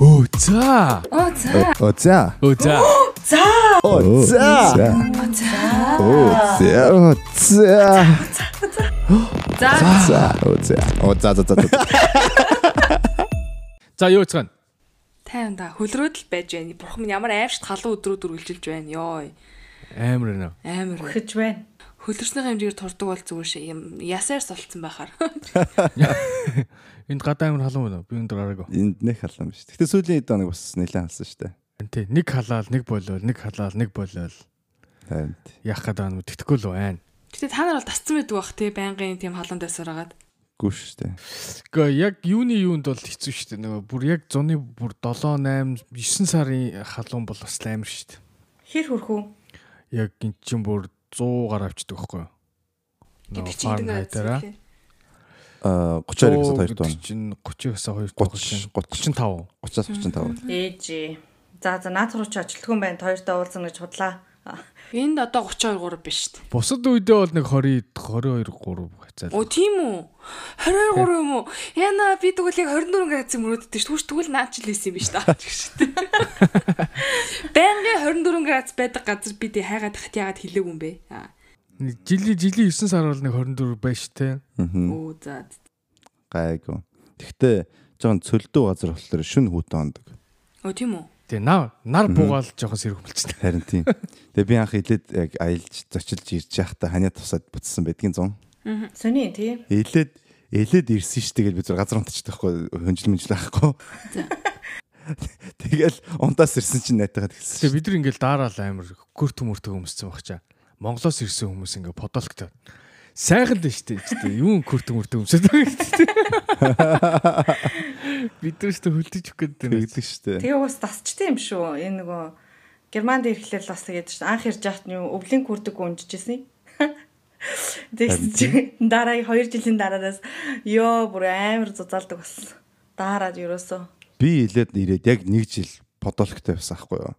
Оо за. Оо за. Оо за. Оо за. За. Оо за. Оо за. Оо за. За. За. Оо за. Оо за за за. за. Юу цаана? Тайванда хөлрөөд л байж байна. Бурхан минь ямар аимшигт халуун өдрүүд үргэлжилж байна. Йоо. Амар нэ. Амар. Хэж байна. Хөлрсний хэмжээгээр турдаг бол зүгээр шээ. Юм ясаар солилцсон байхаар. Энд гадаа амар халуун байна уу? Би өндөр гараагүй. Энд нэг халуун биш. Гэтэ сүүлийн хэд хоног бас нэлээд халсан шүү дээ. Тэ нэг халаал, нэг болол, нэг халаал, нэг болол. Харин. Яах гээд байгаа юм тэгтгэхгүй л байна. Гэтэ та нар бол тасцсан байдаг бах тий байнгын тийм халуун дэсээр хагаад. Гүү шүү дээ. Гэхдээ яг юуны юунд бол хэцүү шүү дээ. Нөгөө бүр яг зуны бүр 7, 8, 9 сарын халуун бол бас амар шүү дээ. Хэр хөрхүү? Яг эн чинь бүр 100 гараа авчдаг байхгүй юу? Гэдэг чинь нь. Аа 32-аас 2 гэдэг дуун. чинь 30-аас 2 дуун 30, 35. 30-аас 35. Ээжээ. За за наад руу ч ажилтгүй байна. Хоёртой уулзна гэж бодлаа. Энд одоо 32 3 биш шүү дээ. Бусад үедээ бол нэг 20 22 3 хацаа. Оо тийм үү? 22 3 юм уу? Яна би тэгвэл яг 24 градус мөрөөддөг шүү. Түгш тэгвэл наач л байсан юм биш та. Байнгын 24 градус байдаг газар би тэг хайгаад тахт яагаад хэлээгүй юм бэ? Жилийн жилийн 9 сар бол нэг 24 байж тээ. Оо за. Гайгүй. Гэхдээ жоохон цөлдөө газар болохоор шүн хүүтэн ондог. Оо тийм үү? Тэгээ нар нар буугаал жоохон сэрэг хөлцсөн. Харин тийм. Тэгээ би анх илээд яг аялж зочилж ирж яхта ханиа тусаад буцсан байдгийн зун. Сони тий. Илээд илээд ирсэн ш тэгээд би зүр газар унтчих байхгүй хөнжил мөнжил байхгүй. Тэгэл унтаас ирсэн чинь найтагаад хэлсэн. Тэгээ бид нар ингээл daarаал амар гүрт мөртөг өмссөн баг чаа. Монголоос ирсэн хүмүүс ингээ подолктой. Сайхан л штэ штэ. Юу гүрт мөртөг өмсөд байгаа гэдэг. Бид нар штэ хөлдөж өгөх гэдэг юм. Тэгдэг штэ. Тэгээ бас тасчтай юм шүү. Энэ нөгөө Германд ирэхлээр л бас тэгээд шүү. Анх ирж яхад нь юу өвлийн хүрдэг унжижсэн. Тэгсэн чи дараа 2 жилийн дараараас ёо бүр амар зузаалдаг бас. Дараад ерөөсөө. Би илээд ирээд яг 1 жил подолктой байсан байхгүй юу?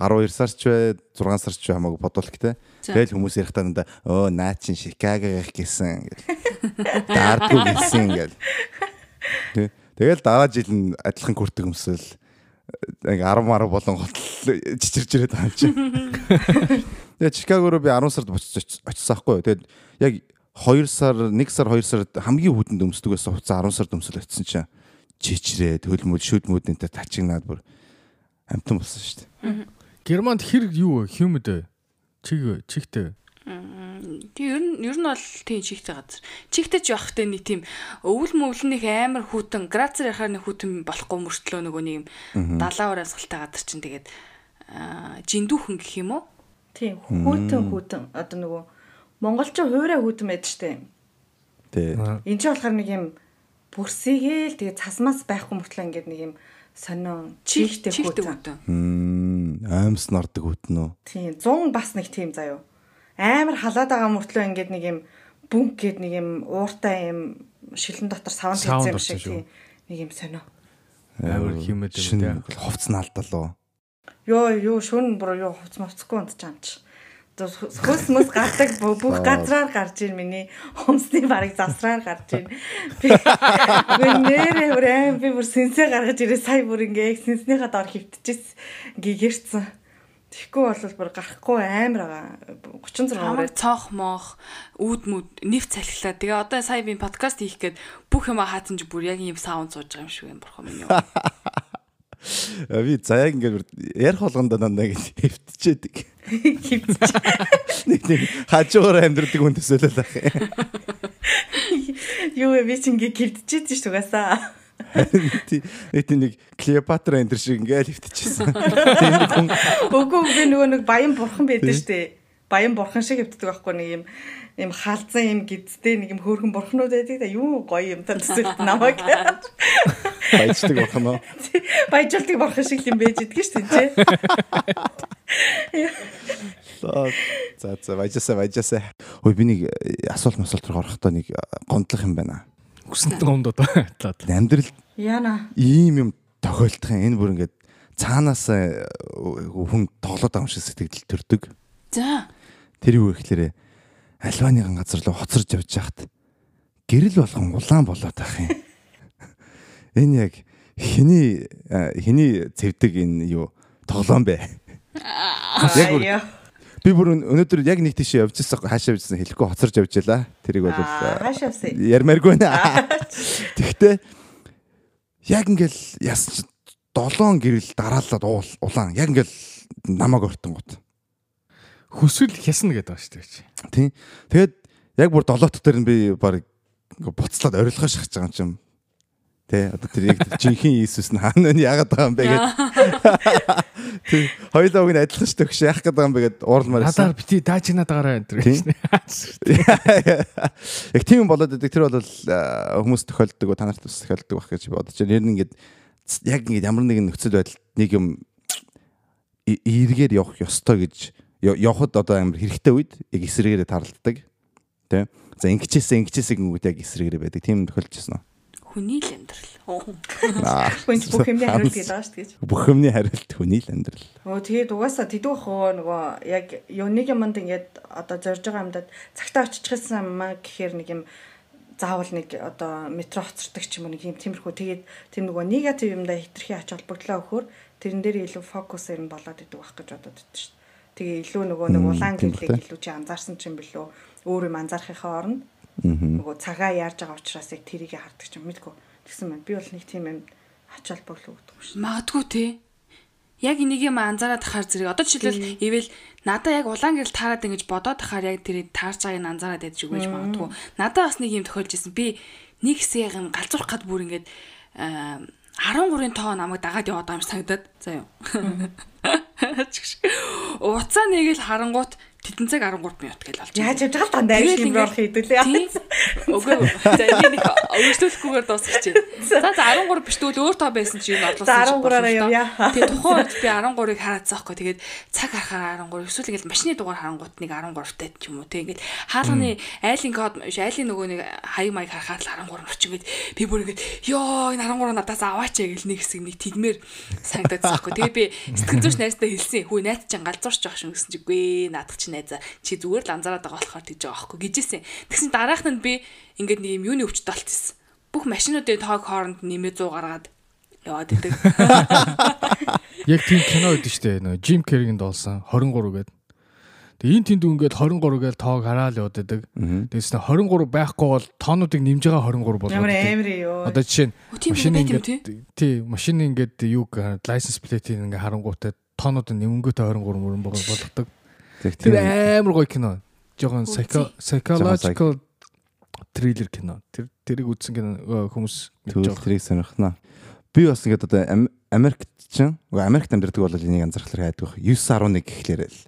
12 сар ч бай 6 сар ч хамаагүй подолктой. За. Тэгэл хүмүүс ярих танада өө наа чин Шикаго гэх гэсэн гэл. Дардгүй гэсэн. Тэ. Тэгэл дараа жил нь адилхан хүртэг өмсөл яг 10 10 болон готл чичирж ирээд байгаа чи. Тэгээ Чикаго руу би 10 сард очиж юу? Тэгээд яг 2 сар 1 сар 2 сард хамгийн хүдэнд өмсдөг байсан хуцаа 10 сард өмсөл очсон чинь чичрээ төлмөл шүдмүүд энэ тачигнаад бүр амтан болсон шүү дээ. Германд хэр юу вэ? Humid вэ? Чиг вэ? Чигтэй. Тэг ер нь ер нь бол тийм чигтэй газар. Чигтэй ч явахтай нэг тийм өвөл мөвлөнийх амар хүүтэн грацер яхаар нэг хүүтэн болохгүй мөртлөө нөгөө нэг юм далаа ураас галтай газар чинь тэгээд жиндүүхэн гэх юм уу? Тийм хүүтэн хүүтэн одоо нөгөө монголчин хуурай хүүтэн байдаг штэ. Тэ. Энд чинь болохоор нэг юм бүрсийгээл тэгээ цасмаас байхгүй мөртлөө ингээд нэг юм сонио Чигтэй хүүтэн. Аимс нардаг үү? Тийм 100 бас нэг тийм заяо. Амар халаад байгаа мөртлөө ингээд нэг юм бүнк гээд нэг юм ууртай юм шилэн дотор саван Саван хийсэн юм шиг тийм нэг юм сонио. Амар humid юм Шин тий. хувцс наалдал уу? Йоо юу шүн бүр юу хувц мовцгүй унтчих юм чи. Хөөс мөс гардаг бүх газраар гарч ийн миний хумсны барыг засраар гарч ийн. Би нэрээ бүр аим би бүр сэнсээ гаргаж ирээ сая бүр ингээ сэнснийхаа дор хөвтчихсэн гэгэрцэн. Тэгэхгүй бол бүр гарахгүй амар байгаа. 36 Хамаг өрөө. цоох моох үүд мүд нэв цалхилаа. Тэгээ одоо сая би подкаст хийх гээд бүх юм хаацсан чи бүр яг ийм саунд сууж байгаа юм шиг юм бурхан минь Би заяаг ингээд бүр ярих болгондоо дандаа хэвтчээдэг. Хөвтчих. Нэг тийм хажуугаар амьдрдаг хүн төсөөлөл ах. Юу вэ би чи ингээ гівдчихэд ш тугасаа. Тий- Нэг тийм нэг Клеопатра энэ шиг ингээд нэг хүн Үгүй би нөгөө нэг баян бурхан байдаг штэ. Баян бурхан шиг хөвтдөг байхгүй нэг юм юм хаалцсан юм гидтэй нэг юм хөөрхөн бурхнууд байдаг да юу гоё юм та төсөлт намайг. Баяждаг бахан уу? Баяжуулдаг бурхан шиг юм байж идэх штэ чи. За за баяжасаа баяжасаа. Ой би нэг э, асуулт масуулт руу орохдоо нэг э, гомдлох юм байна. Хүсэнт гомдод талаад. Амьдрал Яна. ийм юм тохиолдох. Энэ бүр ингээд цаанаас э, хүн тоглоод байгаа юм шиг сэтгэл төрдөг. За. Тэр юу вэ гэхээр альваныган газар руу хоцорж явж хахад гэрэл болгон улаан болоод ах юм. Энэ яг Хиний хиний цэвдэг энэ юу тоглоом бэ? Яг. Би бүр өн- өнөөдөр яг нэг тийш явж ирсэн хаашаа явж ирсэн хэлэхгүй хоцорж явж ялаа. Тэрийг бол Аа, хаашаа явсан? ярмааргүй нэ. Тэгтээ яг ингээл яс 7 гэрэл дараалаад улаан яг ингээл намайг ортон гот. Хүсвэл хясна гэдэг байгаа шүү дээ. Тийм. Тэгээд яг бүр долоот дээр нь би баг буцлаад орилгоо шахаж байгаа юм чим. Тэ одоо тэр яг жинхэнэ Иесус нь хаана нь яагаад байгаа юм бэ гэд. Тийм. Хоёулаа үг нь адилхан шүү дээ. Яах гээд байгаа юм бэ гэд уурлмаар Надаар бити даачнаад байгаараа энэ төр Тийм. Яг тийм болоод байдаг. Тэр бол хүмүүс тохиолддог, та нарт бас тохиолддог байх гэж бодож байна. Ер нь ингээд яг ингээд ямар нэгэн нөхцөл байдал нэг юм эргээр явах ёстой гэж я- явахад одоо амар хэрэгтэй үед яг эсрэгээрээ таралддаг. Тэ. За ингэчээсээ ингэчээсээ гингүүд яг эсрэгээрээ байдаг. Тийм тохиолдож байна. Хүний л амьдрал. Оо. Аа. Хүн бүх юмний хариулт гэдэг байгаа шүү дээ. Бүх юмний хариулт хүний л амьдрал. Өө тэгээд угаасаа тэдүүх хөө нөгөө яг юуник юмд ингээд одоо зорж байгаа юмдад цагтаа очихсан маа гэхээр нэг юм заавал нэг одоо метро хоцордог ч юм уу нэг юм тиймэрхүү тэгээд тийм нөгөө негатив юмдаа хитрхи ач холбогдлоо өгөхөр тэрэн дээр илүү фокус ирнэ болоод идэг байх гэж бодод байдаг шүү дээ. Тэгээ илүү нөгөө нэг улаан гэрлийг илүү чи анзаарсан ч юм билүү өөр юм анзаарахынхаа оронд. Нөгөө цагаа яарж байгаа учраас яг тэрийг хардаг ч юм мэдгүй. Тэгсэн байна. Би бол нэг тийм юм ач холбогдлоо өгдөг шүү. Магадгүй те. Яг энийг юм анзаараад тахаар зэрэг. Одоо жишээлбэл ивэл надаа яг улаан гэрэл таарад ингэж бодоод тахаар яг тэрийг таарч байгааг нь анзаараад ядж үгэж магадгүй. Надаа бас нэг юм тохиолж исэн. Би нэг хэсэг юм галзуурах гад бүр ингэж аа, 13-ын тоо намайг дагаад яваад байгаа юм шиг санагдаад. За юу. Уцаа нэгэл харангуут тедэн цаг 13 минут гэж болж Яаж явж байгаа л дандаа ажил юм орох хэдүүлээ. Үгүй ээ. За энийг нэг өөрчлөлөхгүйгээр дуусгах чинь. За за 13 биш тэгвэл өөр тоо байсан чи энэ орлуулсан. 13-аараа явъя. Тэгээ тухайн үед би 13-ыг хараацсан байхгүй. Тэгээд цаг харахаар 13 эсвэл ингээл машины дугаар харангуут нэг 13-тай ч юм уу. Тэг ингээл хаалганы айлын код биш айлын нөгөө нэг хаяг маяг харахаар л 13 орчих ингээд би бүр ингээд ёо энэ 13 надаас аваач гэл нэг хэсэг нэг тэгмээр санагдаад байхгүй. Тэгээ би сэтгэл зүйч найзтай хэлсэн. Хүү найз чинь галзуурч байгаа шүү гэсэн чигүй наадах чи найзаа чи зүгээр л анзаараад байгаа болохоор тэгж байгаа байхгүй гэжсэн. Тэгсэн дараахад нь би ингээд нэг юм юуны өвчтөд болчихсон. Бүх машинуудын тоог хооронд нэмээ 100 гаргаад яваад идэг. Яг тийм кино өгдөө штэ нөгөө Jim Carrey-нд олсон 23 гэдэг. Тэгээ энэ тэнд ингээд 23 гээл тоог хараал яваад байдаг. Тэгээс нь 23 байхгүй бол тоонуудыг нэмж байгаа 23 болоод. Ямар амир юу. Одоо жишээ нь юм ингээд тий машины ингээд юу license plate-ийг ингээд харангуйтай тоонууд нь нэмэнгүүтэй 23 мөрөн болгодог. Тэр амар гоё кино. Жохон psychological thriller кино. Тэр тэрийг үзсэн кино хүмүүс мэдж байгаа. тэрийг сонирхнаа. Би бас ингээд одоо Ам- Америкт чинь үгүй Америкт амьдардаг бол энийг анзаархлаар хайдаг. 911 гэхлээр л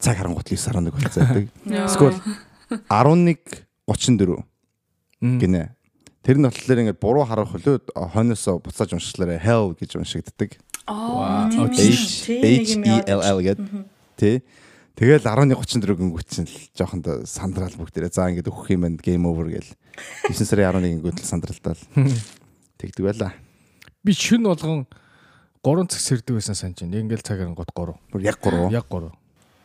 цаг харангуут 911 болцоодаг. Эсвэл 1134 Мм. гинэ. Тэр нь болохоор ингээд буруу харах хөлөө хойноосоо буцааж уншихлаарэ hell гэж уншигддаг. H E L L гэдэг. Тэ. Тэгэл 1134 гингүүт чинь л жоохон сандраал бүгдээрээ за ингээд өгөх юм байна game over гэл. 9 сарын 11 гингүүт л сандралдаал. Тэгдэг байла. Би шүн болгон 3 цаг сэрдэг байсан санаж байна. Ингээл цаг харангуут 3. Бүр яг гурав. Яг 3.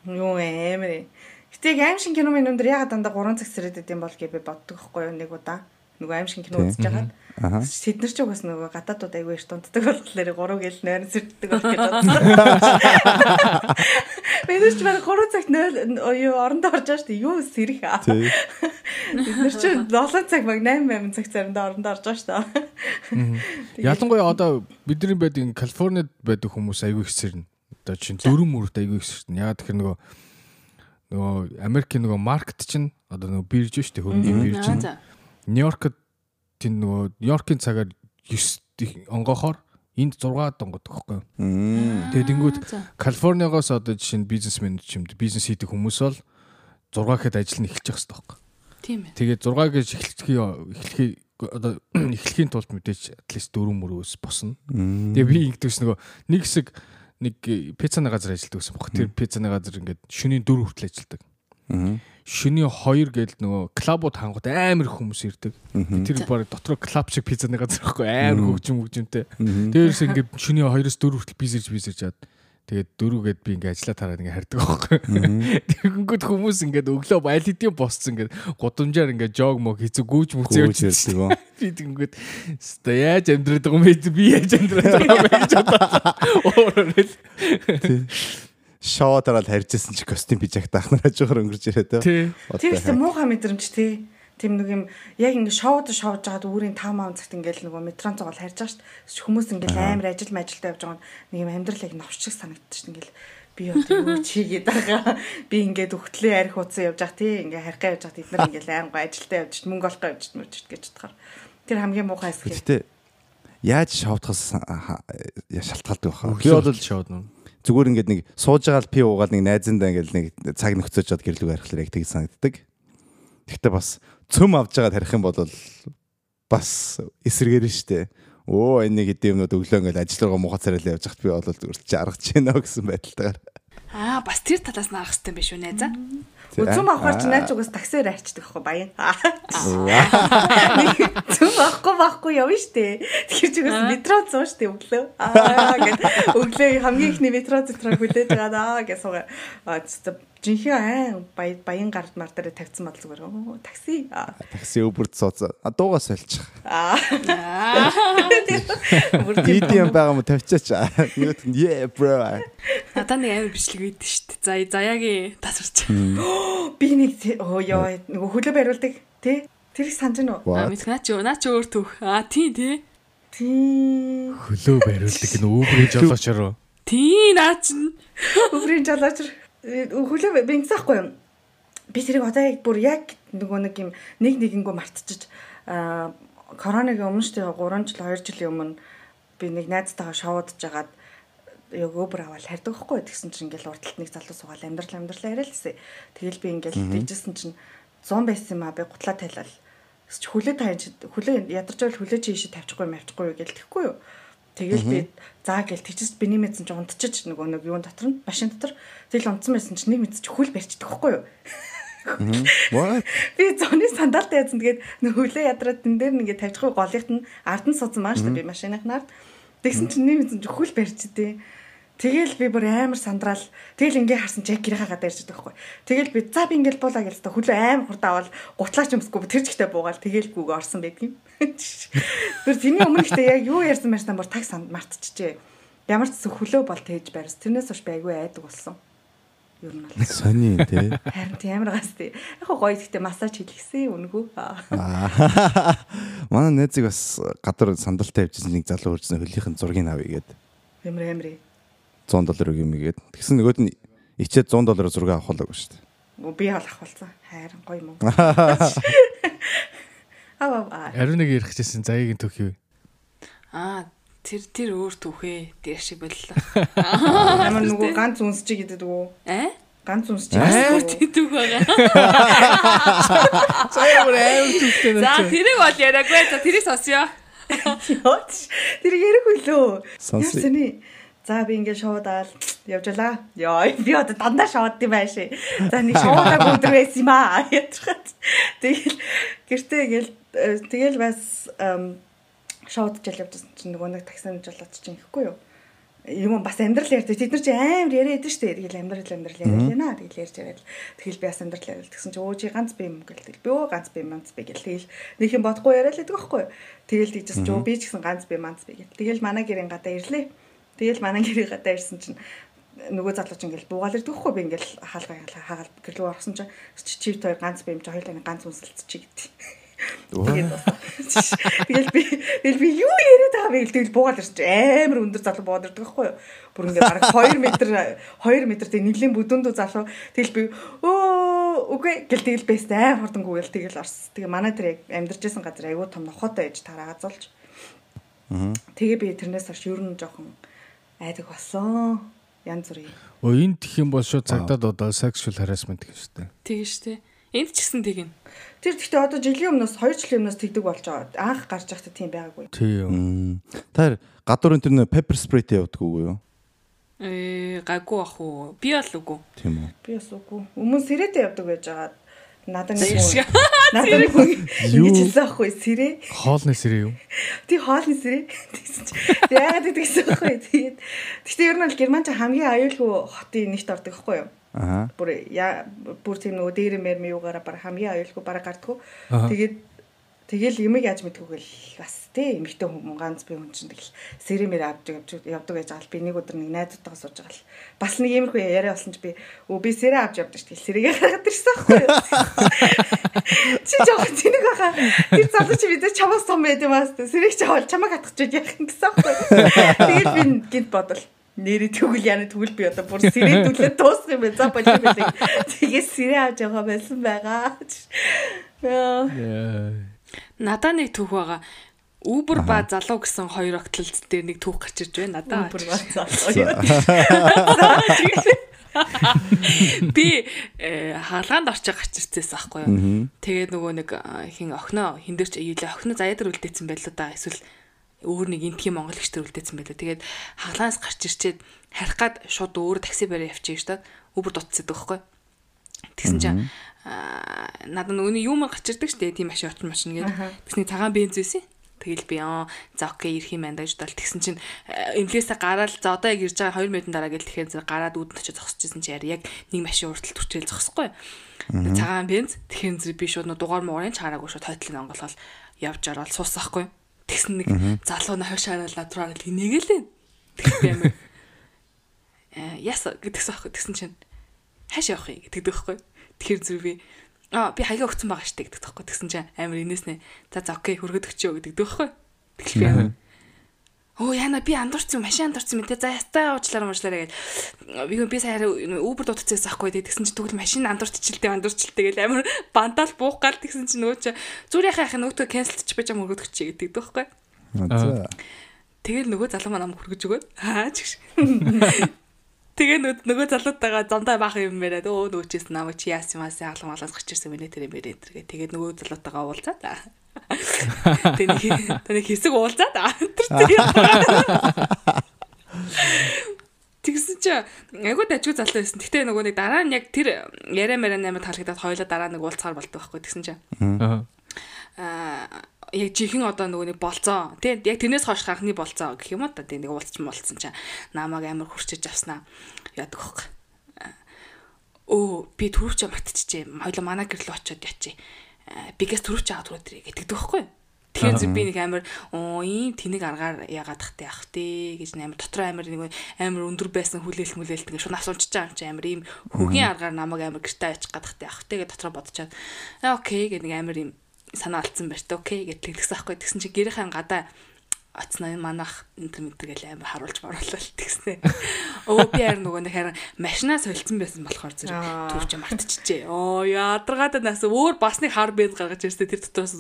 Юу амир. Гэтэ яг аим шин кино минь өндөр ягаад дандаа 3 цаг сэрээд идэм бол гэж би боддог байхгүй юу нэг удаа. Нөгөө аим шин кино үзэж байгаад. Тэд нар ч угаас нөгөө гадаадууд аягүй их дунтдаг болохоор 3 гэл нойрон сэрддэг болох гэж бодсон. Бид ч баг 3 цагт юу орондоо орж байгаа шүү дээ. Юу сэрэх аа. Бид нар ч 7 цаг баг 8 8 цаг заримдаа орондоо орж байгаа шүү дээ. Ялангуяа одоо бидний байдаг Калифорнид байдаг хүмүүс айгүй их сэрнэ. Одоо чинь дөрөв мөрөд айгүй их сэрнэ. Ягаад тэгэхээр нөгөө нөгөө Америкийн нөгөө маркет чинь одоо нөгөө бирж шүү дээ. Хөрөнгөний бирж. Нью-Йоркд тийм нөгөө Нью-Йоркийн цагаар 9 онгохоор энд 6 донгод. Мм. Тэгээд За. Калифорниагоос одоо жишээ нь бизнесмен юм бизнес хийдэг хүмүүс бол 6 гэхэд ажил нь эхэлж явах хэрэгтэй байхгүй. Тийм ээ. Тэгээд 6 гэж эхлэхий эхлэхий одоо эхлэхийн тулд мэдээж атлист дөрөв мөрөөс босно. Тэгээ би ингэдэгс нөгөө нэг хэсэг нэг пиццаны газар ажилладаг гэсэн бохоо. Тэр пиццаны газар ингээд шөнийн 4 хүртэл ажилладаг. Шөнийн 2 гээл нөгөө клабууд хангууд амар их хүмүүс ирдэг. Тэр баг дотроо клаб шиг пиццаны газар байхгүй амар хөгжим хөгжимтэй. Дээрээс ингээд шөнийн 2-оос 4 хүртэл бизэрж бизэрж чад. Тэгээд дөрүүгээд би ингээ ажиллаа тараад ингээ хардаг байхгүй. Тэгэнгүүт хүмүүс ингээд өглөө хэдийн босцсон ингээд гудамжаар ингээ жог мог хийцүү гүүж мүцээ ярьдаг уу? Би тэгэнгүүт ста яаж амьдраад байгаа юм бэ? Би яаж амьдраад байгаа юм бэ гэж бодлоо. Шоу дараад харьжсэн чи костюм пижак таахнараа жохор өнгөрч ирээд Тий. Тэр ихтэй муухай мэдрэмж тий. Тэм нэг юм яг ингэ шоуд шоуж жагаад үүрийн 5 маун цагт ингээл нөгөө метрон цогол харж байгаа шүү. Хүмүүс ингээл амар ажил мажилтай явж байгаа нэг юм амьдрал яг новч шиг санагдчих шүү. Ингээл би одоо юу чигээд байгаа. Би ингээд өгтлээ арх утсан явж байгаа тий. Ингээ харихаа явж байгаа. Тэд нар ингээл аймгаа ажилдаа явж чит мөнгө олохоо явж чит мөч гэж бодохоор. Тэр хамгийн муухай хэсэг. Гэтэ яаж шоудахаас шалтгаалдаг баха. Би бол шууд нөө. Зүгээр ингээд нэг сууж байгаа л пи уугаад нэг найзандаа ингээд нэг цаг нөхцөөж чад гэрлүүг харихлаар яг тийг санагддаг. Гэхдээ бас цөм авж байгаад харих юм бол бас эсэргээр нь штэ. Оо энэ нэг хэдийн юмнууд өглөө ингээд ажиллагаа муухай царайлаа явж хат би бол зүгээр л жаргаж байна гэсэн байдалтайгаар. Аа бас тэр талаас нь арах хэрэгтэй юм биш үү найзаа? Үзүм авахар чи найз угаас таксиэр арчдаг байхгүй баян. Зүм авахгүй байхгүй явна штэ. Тэгэхээр чи угаас метро зуун штэ өглөө. Аа гэд өглөө хамгийн ихний метро зэтраа хүлээж байгаа даа гэж суугаа. Аа жинхэнэ айн бая баян гард мар дээр тавьсан бол зүгээр. Оо такси. Аа. Такси өвөрд сууцаа. А дуугаа сольчих. Аа. Тийм байгаа юм тавьчаач. Юу yeah bro. Надаа нэг амар бичлэг шүү дээ. За заяагийн тасарч. би нэг оо ёо нөгөө хөлөө бариулдаг тий. Тэр их санаж нү. What? мэдэх наа чи наа чи өөр түүх. Аа тий тий. Хөлөө бариулдаг гэнэ өвгөө жолоочоор. Тий наа чи. Өврийн жалаач хөлөө бинцсахгүй юм. Би тэрийг одоо яг бүр яг нөгөө нэг юм нэг нэгэнгөө мартчихж аа коронагийн өмнө шүү дээ 3 жил 2 жилийн өмнө би нэг найзтайгаа шоудж жагаад яг өөбөр аваад хардаг байхгүй тэгсэн чинь ингээл урдталт нэг залуу суугаад амьдрал амьдралаа яриа л гэсэн. Тэгэл би ингээл дийжсэн чинь 100 байсан юм а би гутлаа тайлал. Чи хөлөө тайж хөлөө ядарч хөлөө чи ийшээ тавьчихгүй юм авчихгүй юу гэл тэхгүй юу. Тэгэл би заа гэл тэгчээс биний мэдсэн чи унтчих нөгөө нэг юун дотор нь машин дотор тэгэл унтсан байсан чи нэг мэдсэн чи хөл барьчихдаг байхгүй юу. Би зуны сандалтай язан тэгээд нөх хөлөө ядраад тэн дээр нэгээ тавьчихгүй голынхт нь ард нь суудсан маань шүү дээ би машиныхнаар. Тэгсэн чинь нэг мэдсэн чи хөл барьчихдээ. Тэгэл би бүр амар сандраал. Тэгэл ингээ харсан чи гэрээ хагаад ярьж байгаа байхгүй. Тэгэл би за би ингээл буулаа гэлээ хөлөө амар хурд аваад гутлаач юмсгүй тэр чигтээ буугаал тэгэл гүүг орсон байдгийн. Тэр тэрний өмнө ихтэй яг юу ярьсан мэрсэн бүр таг санд мартчихжээ. Ямар ч зүйл хөлөө бол тээж барьс. Тэрнээс хойш би айгүй айдаг болсон. Юу нь бол. Сони тий. Харин тийм амар гас тий. Яг гоё ихтэй массаж хийлгэсэн үнгүү. Аа. Манай найзыг бас гадар сандалтай явжсэн нэг залуу хурцсан хөлийнхэн зургийг авъя гээд Ямар амир. 100 доллар өгье мэгээд. Тэгсэн нөгөөд нь ичээд 100 доллараар зураг авахлаагүй шүү дээ. Би бол ахвалцсан. Хайран гоё юм. Аа аа. Ариун нэг ярихчихсэн заяагийн түүх юу? Аа тэр тэр өөр түүхээ дээр шиг боллоо. Ямар нөгөө ганц үнсч гэдэг үү? Аа? Ганц үнсч. Өөр түүх байгаа. Бүр аим түүхтэй За тэрийг бол яриаггүй. За тэрийг сонсё. Йооч. Тэр ярих үлөө. Сонсъё. За би ингээд шоудаал явжалаа. Йоо би одоо дандаа шоуд юм байшээ. За нэг шоудаг өдөр байсан юм аа. Тэгэл гэртээ ингээл э, тэгэл бас шоудчаал явжсэн чинь нөгөө нэг таксинд жолоод чинь ихгүй юу? юм бас амьдрал ярьдаг. Тэд нар чи амар яриад шүү дээ. Тэгэл амьдрал амьдрал яриад байна. Тэгэл ярьж яриад. Тэгэл би бас амьдрал яриад гэсэн чи өө чи ганц би юм гэл. Би өө ганц би манц би гэл. Тэгэл нэг юм бодохгүй яриад л байдаг байхгүй юу? Тэгэл тийчс чи өө би ч гэсэн ганц би манц би гэл. Тэгэл манай гэрийн гадаа ирлээ. Тэгэл манай гэрийн гадаа ирсэн чинь нөгөө залууч ингээл буугаал ирдэг байхгүй би ингээл хаалгаа хаагаал гэрлүү орсон чинь чи чивт хоёр ганц би юм чи хоёулаа ганц үнсэлцчихий гэдэг. Тэгэл би тэгэл би юу яриад байгаа вэ гэл тэгэл буугаад ирсэн чи амар өндөр залуу буугаад ирдэг байхгүй юу? Бүр ингээд бараг 2 м 2 м тэг нэглийн бүдүүндүү залуу тэгэл би өө үгүй гэл тэгэл бэст амар хурдангүү гэл тэгэл орс. Тэгээ манай тэр яг амьдарч байсан газар айгүй том нохотой ээж тараагаа зулж. Тэгээ би тэрнээс хойш ер нь жоохон айдаг болсон. Янз бүрийн. Өө энэ тэх юм бол шууд цагдаад одоо sexual harassment гэж штэ. Тэгэн штэ. Энд ч гэсэн тэгнэ. Тэр гэхдээ одоо жилийн өмнөөс 2 жилийн өмнөөс тэгдэг болж байгаа. Анх гарч байхдаа тийм байгаагүй. Тийм. Та гадуурын тэр нэ pepper spray-тэй явдаг үгүй юу? Э гайгүй ах уу. Би бол үгүй. Тийм үү. Би бас үгүй. Өмнө сэрээтэй явдаг байж байгаа. Надад нэг хүн- надад ингэж хэлсэн аахгүй сэрээ. Хоолны сэрээ юу? Тий хоолны сэрээ. Тэгсэн чи Яагаад гэдэгсэн байхгүй. Тэгээд гэхдээ ер нь бол Герман ч хамгийн аюулгүй хотын нэгт ордог байхгүй юу? Аа. Бүр яа бүр тийм нөгөө дээр мэр муугаараа баг хамгийн аюулгүй бараг гардггүй. Тэгээд тэгэл юмыг яаж мэдгүйгээл бас тий эмэгтэй хүн ганц би хүн чинь тэгэл сэрэмэр авч явж явдаг байж байгаа л би нэг өдөр нэг найзуудтайгаа сууж байгаа л бас нэг иймэрхүү яриа болсон чи би өө би сэрэ авч явдаг шүү дээ сэрээгээ гаргаад ирсэн байхгүй чи жоох тэнэг баха тэр залуу чи бид чамаас том байд юм аа сэрэг ч авал чамаг хатгах гэж яах юм гэсэн байхгүй тэгэл би гинт бодвол нэрээ тэгвэл яна тэгвэл би одоо бүр сэрээ дүүлээ дуусах юм байна. За болоо билээ. Тэгээ сэрээ авч яваа байсан байгаа. Яа. Надаа нэг түүх байгаа. Uber ба залуу гэсэн хоёр огтлолт дээр нэг түүх гарч ирж байна. Надаа Бүр бацаа. би э, хаалгаанд орчих гарч ирчихсэн байхгүй юу. Тэгээд нөгөө нэг хин охиноо хиндэрч ийлээ охиноо заяа дээр үлдээсэн байлоо да. Эсвэл өөр нэг энтхий монгол ихтэй үлдээсэн байлоо. Тэгээд хаалгаанаас гарч ирчээд харих гад шууд өөр такси барь явчих шүү дээ. Uber дутцдаг байхгүй юу. Тэгсэн чинь аа надад нөгөө юм гарч ирдэг штэ тийм машин очих машин гэдэг. Тэгсний цагаан бенз байсан. Тэгэл би аа за окей ирэх юм байна гэж бодол тэгсэн чинь эмлээсээ гараад за одоо яг ирж байгаа 2 минутын дараа гэл тэгэхээр зэрэг гараад үүдэн очиж зогсчихсэн чинь яг нэг машин уртал төрчөөл зогсохгүй. Цагаан бенз тэгэхээр зэрэг би шууд дугаар муурын чараагүй шууд хойтлын онголол явж ороод суусахгүй. Тэгсэн нэг залуу нь хойшаараа латраа гэл нэгэлээ. Тэгсэн би амир э яса гэдэгсэн аахгүй тэгсэн чинь хааш явах юм гэдэг дөхөхгүй. Тэгэхээр зүр би аа би хаяга өгсөн байгаа штэ гэдэг тоххой тэгсэн чинь амар инээснэ. За за окей хөргөд өгчөө гэдэг дөхөхгүй. Тэгэл би амар Оо яна би андуурсан машин андуурсан мэт за ястаа уучлаарай муучлаарай гэж би би сая Uber дутцээс ахгүй тэгсэн чинь тэгвэл машин андуурчилтэй андуурчилтэй гэл амар бантаал буух гал тэгсэн чинь нөгөө чи зүр яхаа яхаа нөгөөдөө cancelч байж ам хөргөд өгчээ гэдэг. За. Тэгэл нөгөө залуу маань ам хөргөж өгөөд аа чигш. Тэгээ нөгөө нөгөө залуутайгаа зандаа баах юм яриад өө нөгөө чийс намайг чи яасан юм аасан аглан малаас гарч ирсэн мэнэ тэр юм яриад тэргээ. Тэгээд нөгөө залуутайгаа уулзаа та. Тэний тэний хэсэг уулзаа та. Тэгсэн чи айгуу дажгүй залуу байсан. Гэтэ нөгөө нэг дараа нь яг тэр яриа мэрэ наймаа таалагдаад хоёлоо дараа нэг уулзахаар болдог байхгүй тэгсэн чи. Аа. Яг жихэн одоо нөгөө нэг болцоо. Тий яг тэрнээс хойш анхны болцоо гэх юм уу та. Тий нэг уулзч молцсон чаа намайг амар хурчиж авснаа. Яадаг хөөх өө би түрүүч мартчихжээ хоёлоо манай гэр рүү очиод ячи бигээс түрүүч аваад түрүү гэдэг дөхөхгүй Тэгэхээр зү би нэг амар оо ийм тэнэг аргаар яагаад тахтай ах тий гэж амар дотор амар нэг амар өндөр байсан хүлээлт мүлээлт гэж шунаас унчиж байгаа юм чи амар ийм хөгийн аргаар намайг амар гэртээ очих гадахтай ах тий гэж дотор бодчихад окей гэх нэг амар ийм санаа алдсан байрт окей гэж тэгсэн аахгүй тэгсэн чи гэрийн гадаа оцноо манах энэ тэр гэл амар харуулж маруулал тэгснэ. Өө би харин нөгөө нэг харин машинаа солилцсон байсан болохоор зэрэг төрч мартчихжээ. Оо ядаргаад нас өөр бас нэг хар бенз гаргаж ирсэн тэр дотроос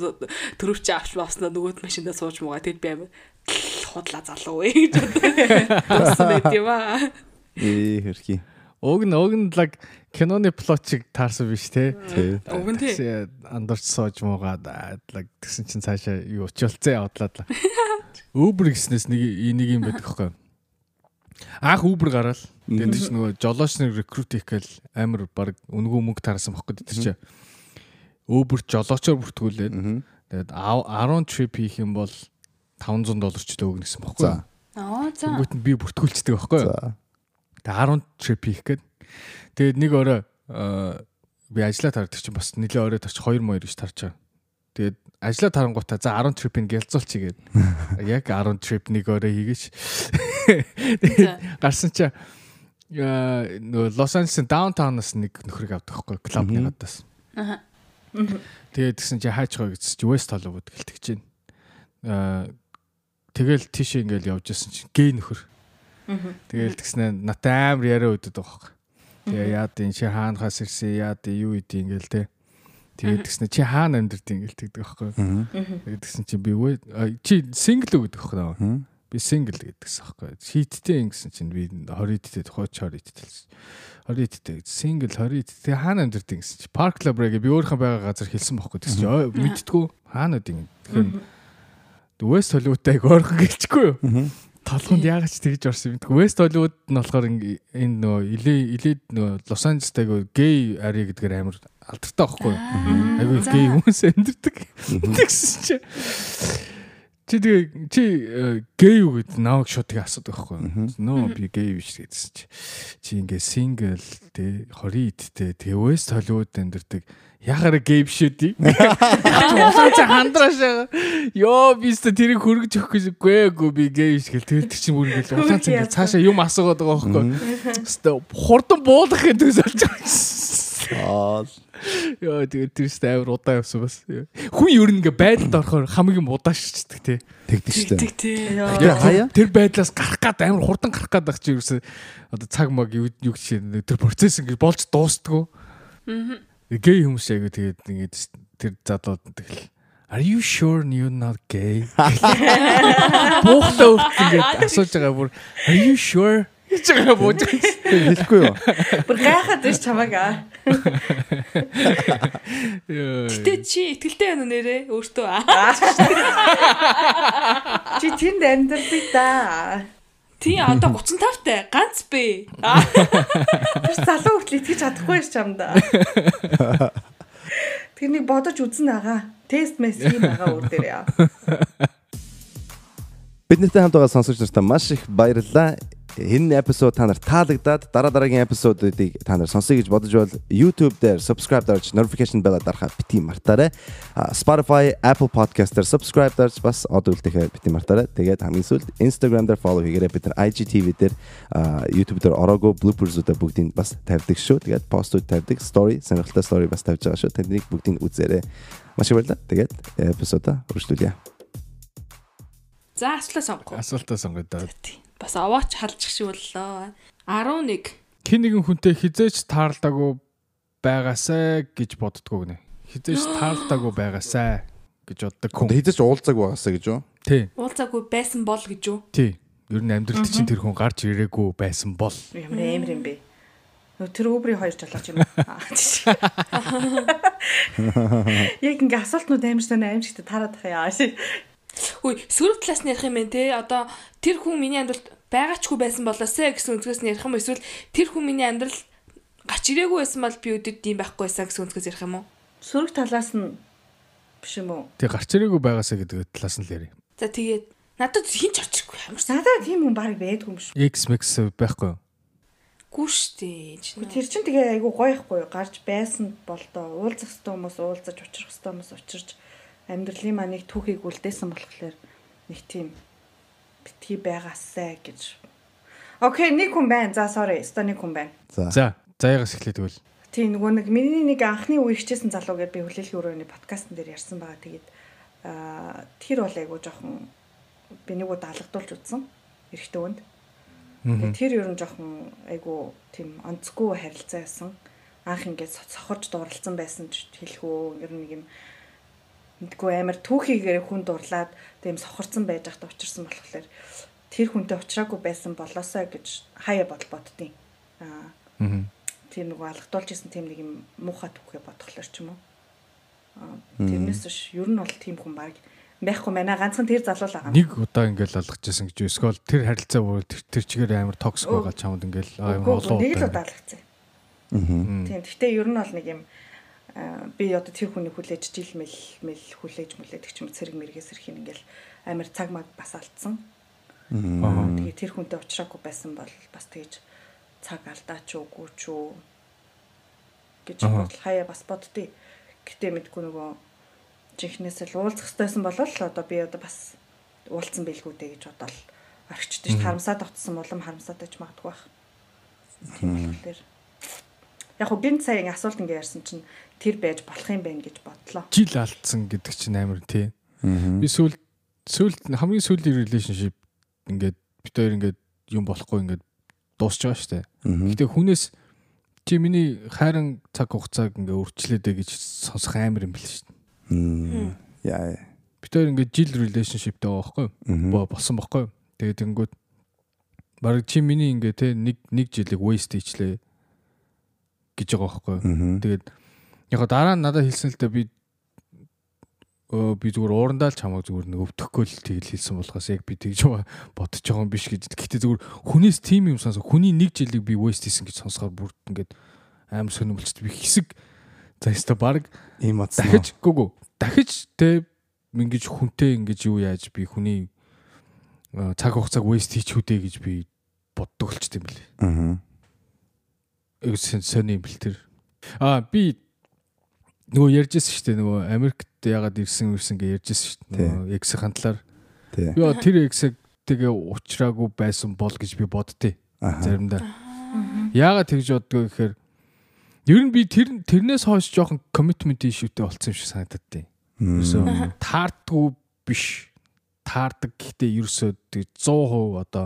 төрөвч авч бавснаа нөгөөд машиндаа сууж муугаа тэд би амар худлаа залуу ээ гэж бодсон байт юм аа. Ээ хэрхий. Уг нь уг нь лаг киноны плотчиг таарсан биш те. Уг нь тий. Андарч сууж муугаад тэгсэн чинь цаашаа юу очилцээ явдлаад л. Uber гэснээс нэг нэг юм байдаг хөөхгүй. Анх Uber гараал. Тэгээд тийч нөгөө жолооч нар рекрут хийх гээл амар баг үнгүү мөнгө таарсан бохоггүй тэр чинь. Uber жолоочоор бүртгүүлээд тэгээд 10 trip хийх юм бол 500 доллар ч л өгнө гэсэн бохоггүй. За. Аа за. Нь би бүртгүүлцдэг байхгүй юу? За. Тэгээд 10 trip хийх гээд. Тэгээд нэг орой аа, би ажиллаа тардаг чинь бас нэлээ орой тарч 2 моёр гэж тарч байгаа. Тэгээд ажиллаа тарангуудаа за 10 trip-ийг гэлзуулчих гээд яг 10 trip нэг орой хийгээч. Тэгээд гарсан чи аа, нөгөө Лос Анжелесийн даунтаунаас нэг нөхрийг авдаг байхгүй клубны гадаас. Аха. Тэгээд тэгсэн чи хаач гоо гэсэн чи West Hollywood гэлтэж чинь. Аа тэгэл тийш ингээл явж исэн чи гей нөхөр. Тэгэл тэгснэ натаа амар яриа байгаа байхгүй. Тэгээ яад энэ чи хаанахаас ирсэн яад юу идэв ингээл те. Тэгээд тэгснэ чи хаана амьдэрдэг ингээл тэгдэг байхгүй. Тэгээд тэгсэн чи би үе чи сингл үү гэдэг байхгүй. Би сингл гэдэгсэн байхгүй. Хиттэй ингэсэн чинь би 20 идтэй тухайч 20 идтэй л. 20 идтэй сингл 20 идтэй тэгээ хаана амьдэрдэг гэсэн чи парк лабрагээ би өөрийнхөө байгаа газар хэлсэн байхгүй. Тэгсэн чи мэдтгүү хаана гэдэг юм. Тэгэхээр West Hollywood-тай ойрхон гэлчихгүй юу? Толгонд яагаад ч тэгж орсон юм. West Hollywood нь болохоор энэ илээ илээд нөө Лос Анжелестай гей ари гэдгээр амар алдартай байхгүй юу? Айгүй гей хүмүүс амьдэрдэг. Тэгсэн чи Чи тэгээ чи гей юу гэд нааг шууд тэгээ асуудаг байхгүй. Нөө би гей биш гэдсэн чи. Чи ингээ сингл тэ 20 идтэй тэгээ West Hollywood амьдэрдэг яхаар гей биш үү? Улаан цаа хандрааш. Йоо би өстө тэрийг хөргөж өгөх гэжгүй би гей биш гэл тэгэл чи бүр ингээл улаан цаа ингээ цаашаа юм асуугаад байгаа байхгүй. Өстө хурдан буулгах гэдэг төсөлж байгаа. Аа Яа тэгээд тэр ч амар удаан явсан бас. Хүн ер нь ингээ байдалд орохоор хамгийн удаан шичдэг тий. тэгдэж штэ. Тэг тий. Тэр байдлаас гарах гад амар хурдан гарах гад байх чи ерөөсөө одоо цаг маг юу гэж тэр процесс ингээ болж дуустдгүй. Аа. Гей хүмүүс айгу тэгээд ингээд тэр залууд тэгэл Are you sure you're not gay? Буухтаа үрт ингээд асууж байгаа бүр Are you sure? Гэж байгаа бууж байгаа. хэлэхгүй юу? Бүр гайхаад биш чамааг аа. Гэтэ чи итгэлтэй байна уу нэрээ өөртөө. Чи тэнд амьдрдаг да. Тий одоо 35 тай ганц бэ. Тэр залуу хүртэл итгэж чадахгүй ш чамда. Тэрнийг бодож үзнэ агаа. Тест мэс юм агаа өөр дээр яа. Бид нартай хамт байгаа сонсогч нартай маш их баярлалаа. Энэ эпизод та нарт таалагдаад дараа дараагийн эпизодуудыг та нар сонсъё гэж бодож бол YouTube дээр subscribe дарж notification bell дарахаа бити мартаарай. Spotify, Apple Podcast дээр subscribe дарж бас од үлдэхээ бити мартаарай. Тэгээд хамгийн сүүлд Instagram дээр follow хийгээрэй. Бид нар IGTV дээр YouTube дээр ороогүй bloopers-уудаа бүгдийг бас тавьдаг шүү. Тэгээд постууд тавьдаг, story, сонирхолтой story бас тавьж байгаа шүү. Тэднийг бүгдийг үзээрэй. Маш их баярлалаа. Тэгээд эпизодаа үргэлжлүүлье. За асуулаа сонгох. Асуултаа сонгоод даа. Бас овооч халж шиг боллоо. 11. Хин нэгэн хүнтэй хизээч таарлаагүй байгаасай гэж боддгоо гинэ. Хизээч таарлаагүй байгаасай гэж боддог хүн. Хизээч уулзаг байгаасаа гэж юу? Тий. Уулзаагүй байсан бол гэж юу? Тий. Ер нь амьдралд чинь тэр хүн гарч ирээгүй байсан бол Ямар амар юм бэ? Тэр өвбрийн хоёр жолооч юм. Яг ингээ асуултнууд амар сонь амар шигтэй тараад тахаа яа. Хүй сөрөг талаас нь ярих юм бэ те. Одоо тэр хүн миний амьдралд байгаачгүй байсан болоосэ гэсэн үгээс нь ярих юм эсвэл тэр хүн миний амьдрал гач ирээгүй байсан бол би өдөд ийм байхгүй байсан гэсэн үгээс ярих юм уу? Сөрөг талаас нь биш юм уу? тий гарч ирээгүй байгаасай гэдэг талаас нь л ярив. За тэгээд надад хин ч очихгүй ямар ч Надад тийм хүн баг байдгүй юм шүү. X max байхгүй. юу? гүү штэ. Тэр чин тэгээ айгу гоё ихгүй гарч байсан бол доо уулзах хэвээр хүмүүс уулзаж учрах хэвээр хүмүүс учирч амьдралын маань нэг түүхийг үлдээсэн болохоор нэг тийм битгий байгаасай гэж. Окей, нэг хүн байна. За sorry, өстой нэг хүн байна. За. За, заяагаас эхлэе тэгвэл. Тийм нөгөө нэг миний нэг анхны үе хичээсэн залуу гэдээ би хүлээлгийн өрөөний подкастн дээр ярьсан байгаа. Тэгээд аа тэр бол айгу жоохон би нэг удаа алгадуулж үзсэн. Эрэхтэй үнд. Тэгээд тэр ер нь жоохон айгу тийм онцгүй харилцаа байсан. Анх ингээд сохорж дууралцсан байсан ч хэлэх үү. Ер нь нэг юм мэдгүй амар түүхийгээр хүн дурлаад тийм сохорцсон байж байхдаа учирсан болохоор тэр хүнтэй уулзраагүй байсан болоосаа гэж хаяа бодол боддیں۔ Аа Аа. тийм нэг алгадуулж исэн тийм нэг юм муухай түүхээ бодглоор ч юм уу. Аа тэрнээс биш ер нь бол тийм хүн баг байхгүй манай ганцхан тэр залуу л байгаа. Нэг удаа ингээл алгаж байсан гэж эсвэл тэр харилцаа бүр тэр, чигээр амар токсик байгаа чамд ингээл амар олон нэг л удаа. удаа алгацсан. Тийм гэхдээ ер нь бол нэг юм аа, би одоо тэр хүний хүлээж жил мэл мэл хүлээж мүлээдэг ч юм уу, цэрэг мэрэгээс ирэх юм ингээл амар цаг маг бас алдсан. Аа. Тэгээ тэр хүнтэй уулзраагүй байсан бол бас тэгэж цаг алдаач уугүй ч үү гэж бодол хаяа бас боддتي. Гэтэ мэдгүй нөгөө жинхнээс л уулзах хэрэгтэйсэн болол одоо би одоо бас уулцсан байлгүй дээ гэж бодоод орчдөө шүү. Харамсаад автсан улам харамсаад байж магадгүй байх. Тийм болохоор яг хөө гинт сая асуулт ингэ ярьсан чинь тэр байж болох юм байна гэж бодлоо. Жил алдсан гэдэг чинь амар тий. Би сүүл сүүл хамгийн сүүлийн relationship ингээд бид хоёр ингээд юм болохгүй ингээд дуусч байгаа штэ. Гэтэ хүнээс чи миний хайран цаг хугацааг ингээ өрчлөөдэй гэж сонсох амар юм бэл штэ. Яа. Бид хоёр ингээ жил relationshipтэй байгаа байхгүй болсон байхгүй? Тэгээд тэнгүүд баг чи миний ингээ те нэг нэг жилиг waste хийчлээ гэж байгаа байхгүй? Тэгээд яг го дараа нь надад хэлсэн л дээ би би зүгээр уурандаа л чамайг зүгээр нэг өвдөхгүй л тэгэл хэлсэн болохоос яг би тэгж бодож байгаа юм биш гэж. Гэтэ зүгээр хүнээс тим юм сонсоо хүний нэг жилиг би waste хийсэн гэж сонсохоор бүр ингээд амар сонирмолчт би хэсэг за яста баг Ийм атсан. дахиж гүгү дахиж те ингэж хүнтэй ингэж юу яаж би хүний цаг хугацааг waste хийчихүү дээ гэж би боддог болчт юм бэлээ. Аа. Сони юм бэл тэр. А би нөгөө ярьжсэн шүү дээ нөгөө Америкт ягаад ирсэн ирсэн гэж ярьжсэн шүү дээ. Нөгөө X-ийн талаар. Тий. Яа тэр X-ийг тэгээ уучраагүй байсан бол гэж би боддتي. Аа. Заримдаа. Яагаад тэгж боддгоо гэхээр ер нь би тэр тэрнээс хойш жоохон commitment ишүүтэй болцсон юм шиг санагдаад тий. Ерөөсөө таардгүй биш. Таардаг гэхдээ ерөөсөө тэг 100% одоо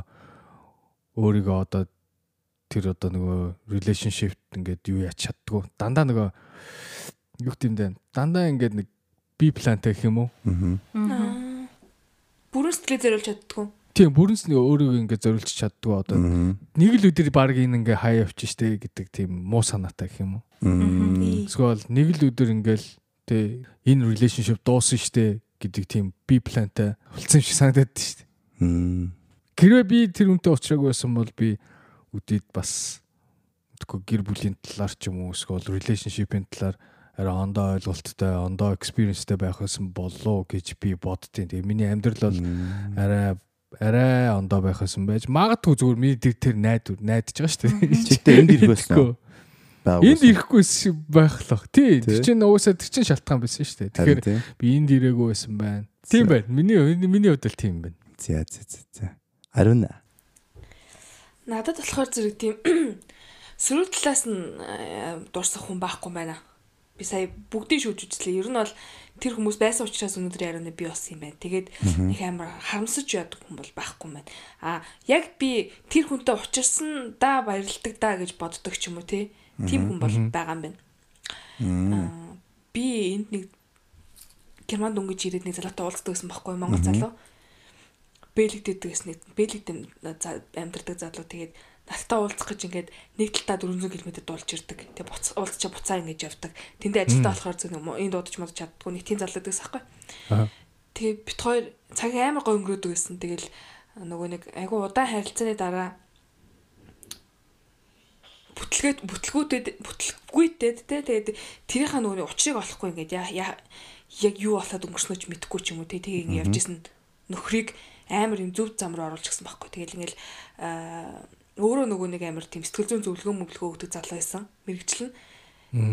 өөрийгөө одоо тэр одоо нөгөө relationship ингээд юу яч чаддгүй. Дандаа нөгөө юу гэдэм бэ? Дандаа ингээд нэг би плантай гэх юм уу? Аа. Бүрэн сэтгэлээ зориулж чаддгүй. Тийм бүрэнс нэг өөрийгөө ингээд зориулж чаддгүй одоо нэг л өдөр баг энэ ингээ хаяа явчих штэ гэдэг тийм муу санаатай гэх юм уу? Эсвэл нэг л өдөр ингээл тэ энэ relationship дууссан штэ гэдэг тийм би плантай болсон юм шиг санагдаад штэ. Хэрвээ би тэр үнтэй уулзраагүй байсан бол би үдээд бас тэгэхгүй гэр бүлийн талаар ч юм уу эсвэл relationship-ийн талаар арай ондоо ойлголттой, ондоо experience-тэй байх байсан болоо гэж би боддیں۔ Тэгээ миний амьдрал бол арай арай ондоо байх байсан байж магадгүй зүгээр миний тэр тэр найд найдаж байгаа шүү дээ. Чигтээ энд ирэх байсан? Энд ирэхгүй байх лох. Тий. Тэр чинь уусаа тэр чинь шалтгаан байсан шүү дээ. Тэгэхээр би энд ирээгүй байсан байна. Тийм байна. Миний миний хувьд л тийм байна. За за за за. Ариун. Надад болохоор зэрэг тийм сөрөг талаас нь дурсах хүн байхгүй байна. Би сая бүгдийг шүүж үзлээ. Ер нь бол тэр хүмүүс байсан учраас өнөөдөр ярианы би болсон юм байна. Тэгээд их амар харамсаж яадаг хүн бол байхгүй байна. А яг би тэр хүнтэй учирсан да баярлдаг да гэж боддог ч юм уу тий. Тийм хүн бол байгаа юм байна. Би энд нэг Германд өнгөж ирээд нэг залуутай уулздаг гэсэн байхгүй Монгол залуу. Бэлэгдээд гэсэн нэг бэлэгдэн амьдардаг залуу тэгээд надтай уулзах гэж ингээд нэг талдаа 400 км дуулж ирдэг. Тэгээ буц уулзчаа буцаа ингэж явдаг. Тэндээ ажилдаа болохоор зөв энэ дуудаж модж чаддгүй нэг тийм залуу дээс аахгүй. Тэгээ бит хоёр цаг амар гой өнгөрөөдөг гэсэн. Тэгэл нөгөө нэг айгу удаан харилцааны дараа бүтлгээд бүтлгүүтэд бүтлггүйтэд те тэгээд тэрийнхаа нөгөө учрыг олохгүй ингээд яг юу болоод өнгөрснөө ч мэдэхгүй ч юм уу те тэгээ ингээд явж исэн нөхрийг амар юм зөв зам руу оруулж гисэн байхгүй. Тэгэл ингээл өөрөө нөгөө нэг амар тийм сэтгэл зүйн зөвлөгөө мөглөгөө өгдөг залуу байсан. Мэрэгчлэн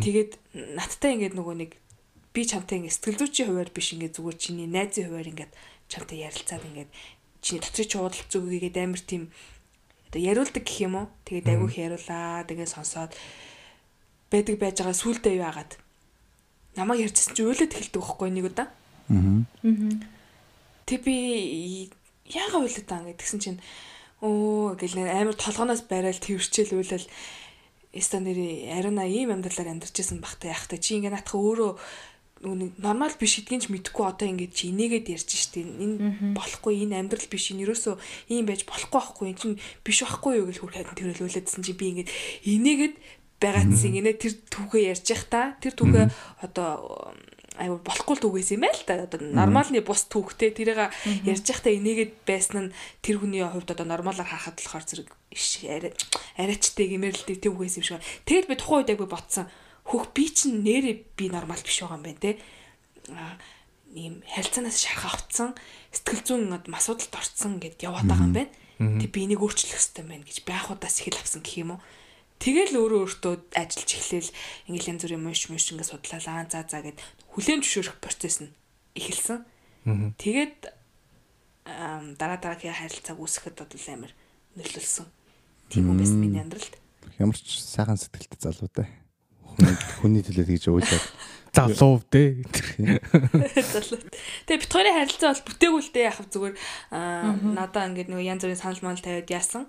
тэгээд надтай ингээд нөгөө нэг би чамтай ингээд сэтгэл зүйчийн хуваар биш ингээд зүгээр чиний найзын хуваар ингээд чамтай ярилцаад ингээд чиний дотрын чуудал зүгийгээд амар тийм одоо яриулдаг гэх юм уу? Тэгээд айгүйх яриулаа тэгээд сонсоод байдаг байж байгаа сүулдэ юу агаад? Намайг ярьчихсан чи уйлаад эхэлдэг байхгүй нэг удаа. Аа тэг би яага уйлаад таа гэдгсэн чинь Оо гэл амар толгоноос барайл тэрчээл уйлал Эста нэр ариуна ийм амьдралаар амьдарч исэн бахтай яхтай чи ингээ наатах өөрөө нормал биш гэдгийг ч мэдэхгүй одоо ингээд чи инээгээд ярьж штэ. Энэ болохгүй энэ амьдрал биш энэ ерөөсөө ийм байж болохгүй байхгүй энэ чинь биш байхгүй юу гэж хүрхэд тэрэлүүлээдсэн чи би ингээд инээгээд байгаадсэн. Инээ тэр түүхээ ярьж явах та. Тэр түүхээ одоо аюу болохгүй түүгээс юм байл та одоо нормалны бус түүхтэй тэрийг ярьж байхдаа энийгэд байсан нь тэр хүний хувьд одоо нормалаар харахад болохоор зэрэг арайчтай гэмэрлэлтэй түүгээс юм шиг. Тэгэл би тухайн үед яг би ботсон хөх би чинь нэрээ би нормал биш байгаа юм байна те. Ийм харилцаанаас шарах авцсан сэтгэл зүйн асуудалд орцсон гэд яваад байгаа юм байна. Тэг би энийг өөрчлөх хэрэгтэй байна гэж би анхудаас их л авсан гэх юм уу. Тэгэл өөрөө өөртөө ажиллаж эхлээл ингээл янз бүрийн муш муш ингээд судлалаа за за гэд хүлээн зөвшөөрөх процесс нь эхэлсэн. Тэгээд дараа дараагийн харилцааг үүсгэхэд бол амар нөлөөлсөн. Тийм юм байсан миний амьдралд. Ямар ч сайхан сэтгэлтэй залуу даа. Хүний төлөө тэгж ууйлаад залуу дээ. Залуу. Тэгээ бит хоёрын харилцаа бол бүтээгүүлтэй яхав зүгээр надаа ингээд нөгөө янз бүрийн санал манал тавиад яасан.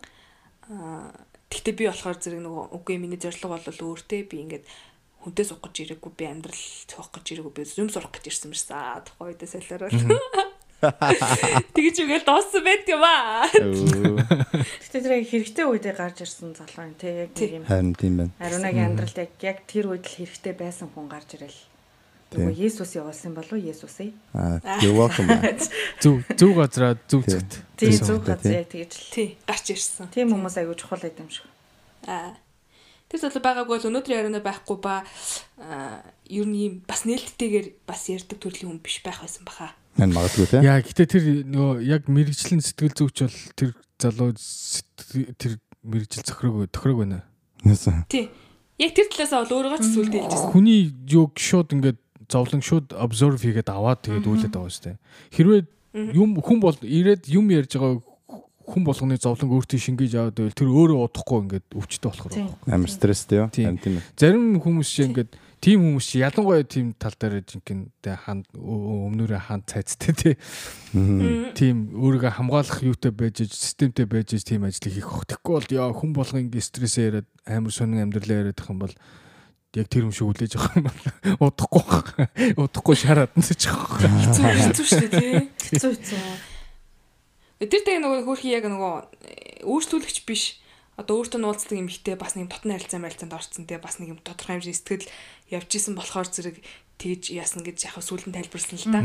Тэгтээ би болохоор зэрэг нөгөө үгүй миний зорилго бол өөртөө би ингээд хүнтэй суух гэж ирээгүй би амьдрал цоох гэж ирээгүй би юм сурах гэж ирсэн мэрсэн. Аа тухай үедээ солиорол. Тэгэж үгээл дууссан байт юм аа. Гэтэ тэр хэрэгтэй үедээ гарч ирсэн залуу юм те яг нэг юм. Харин тийм байна. Арунагийн амьдралд яг яг тэр үед л хэрэгтэй байсан хүн гарч ирэл. Нөгөө Есүс явуулсан болов Есүс ээ. Аа you're welcome. Зүг зүг газраа зүг зүгт. Тий зүг газраа тэгж л. Тий гарч ирсэн. Тийм хүмүүс аягүй чухал байд юм шиг. Аа Тэр залуу байгаагүй бол өнөөдрийн ярианаа байхгүй ба ер нь ийм бас нээлттэйгээр бас ярьдаг төрлийн хүн биш байх байсан баха. Энэ магадгүй те. Яа гэтээ тэр нөгөө яг мэрэгчлэн сэтгэл зүйч бол тэр залуу тэр мэрэгжил зохирог тохирог байна. Тий. Яг тэр талаасаа бол өөрийгөө ч сүлд хэлжсэн. Хүний юг шууд ингээд зовлон шууд observe хийгээд аваад тэгээд үйлээд байгаа шүү дээ. Хэрвээ юм хүн бол ирээд юм ярьж байгаа хүн болгоны зовлон өөртөө шингээж аваад байвал тэр өөрөө удахгүй ингээд өвчтөй болохоор. Тийм. байна. Амар стресстэй юу? Тийм. Зарим хүмүүс чинь ингээд тийм хүмүүс чи ялангуяа тийм тал дээр жинхэнэ тэ ханд өмнөрөө ханд цайцтай тий. Тийм өөрийгөө хамгаалах юутай байж системтэй байж тийм ажлыг хийх хөх. Тэгэхгүй бол яа хүн болгон ингэ стрессээ яриад амар сонин амьдралаа яриад их юм бол яг тэр юм шиг үлээж байгаа юм бол удахгүй удахгүй шараад нэж байгаа. Хэцүү хэцүү шүү дээ тий. Хэцүү хэцүү. Тэр тэг нөгөө хөрхи яг нөгөө э, өөрчлөлөгч биш. Одоо өөртөө нуулцдаг юм ихтэй бас нэг дотны харилцаа харилцаанд орцсон те бас нэг юм тодорхой хэмжээний сэтгэл явж исэн болохоор зэрэг тэгж яасна гэж яг сүүлэн тайлбарсан л да.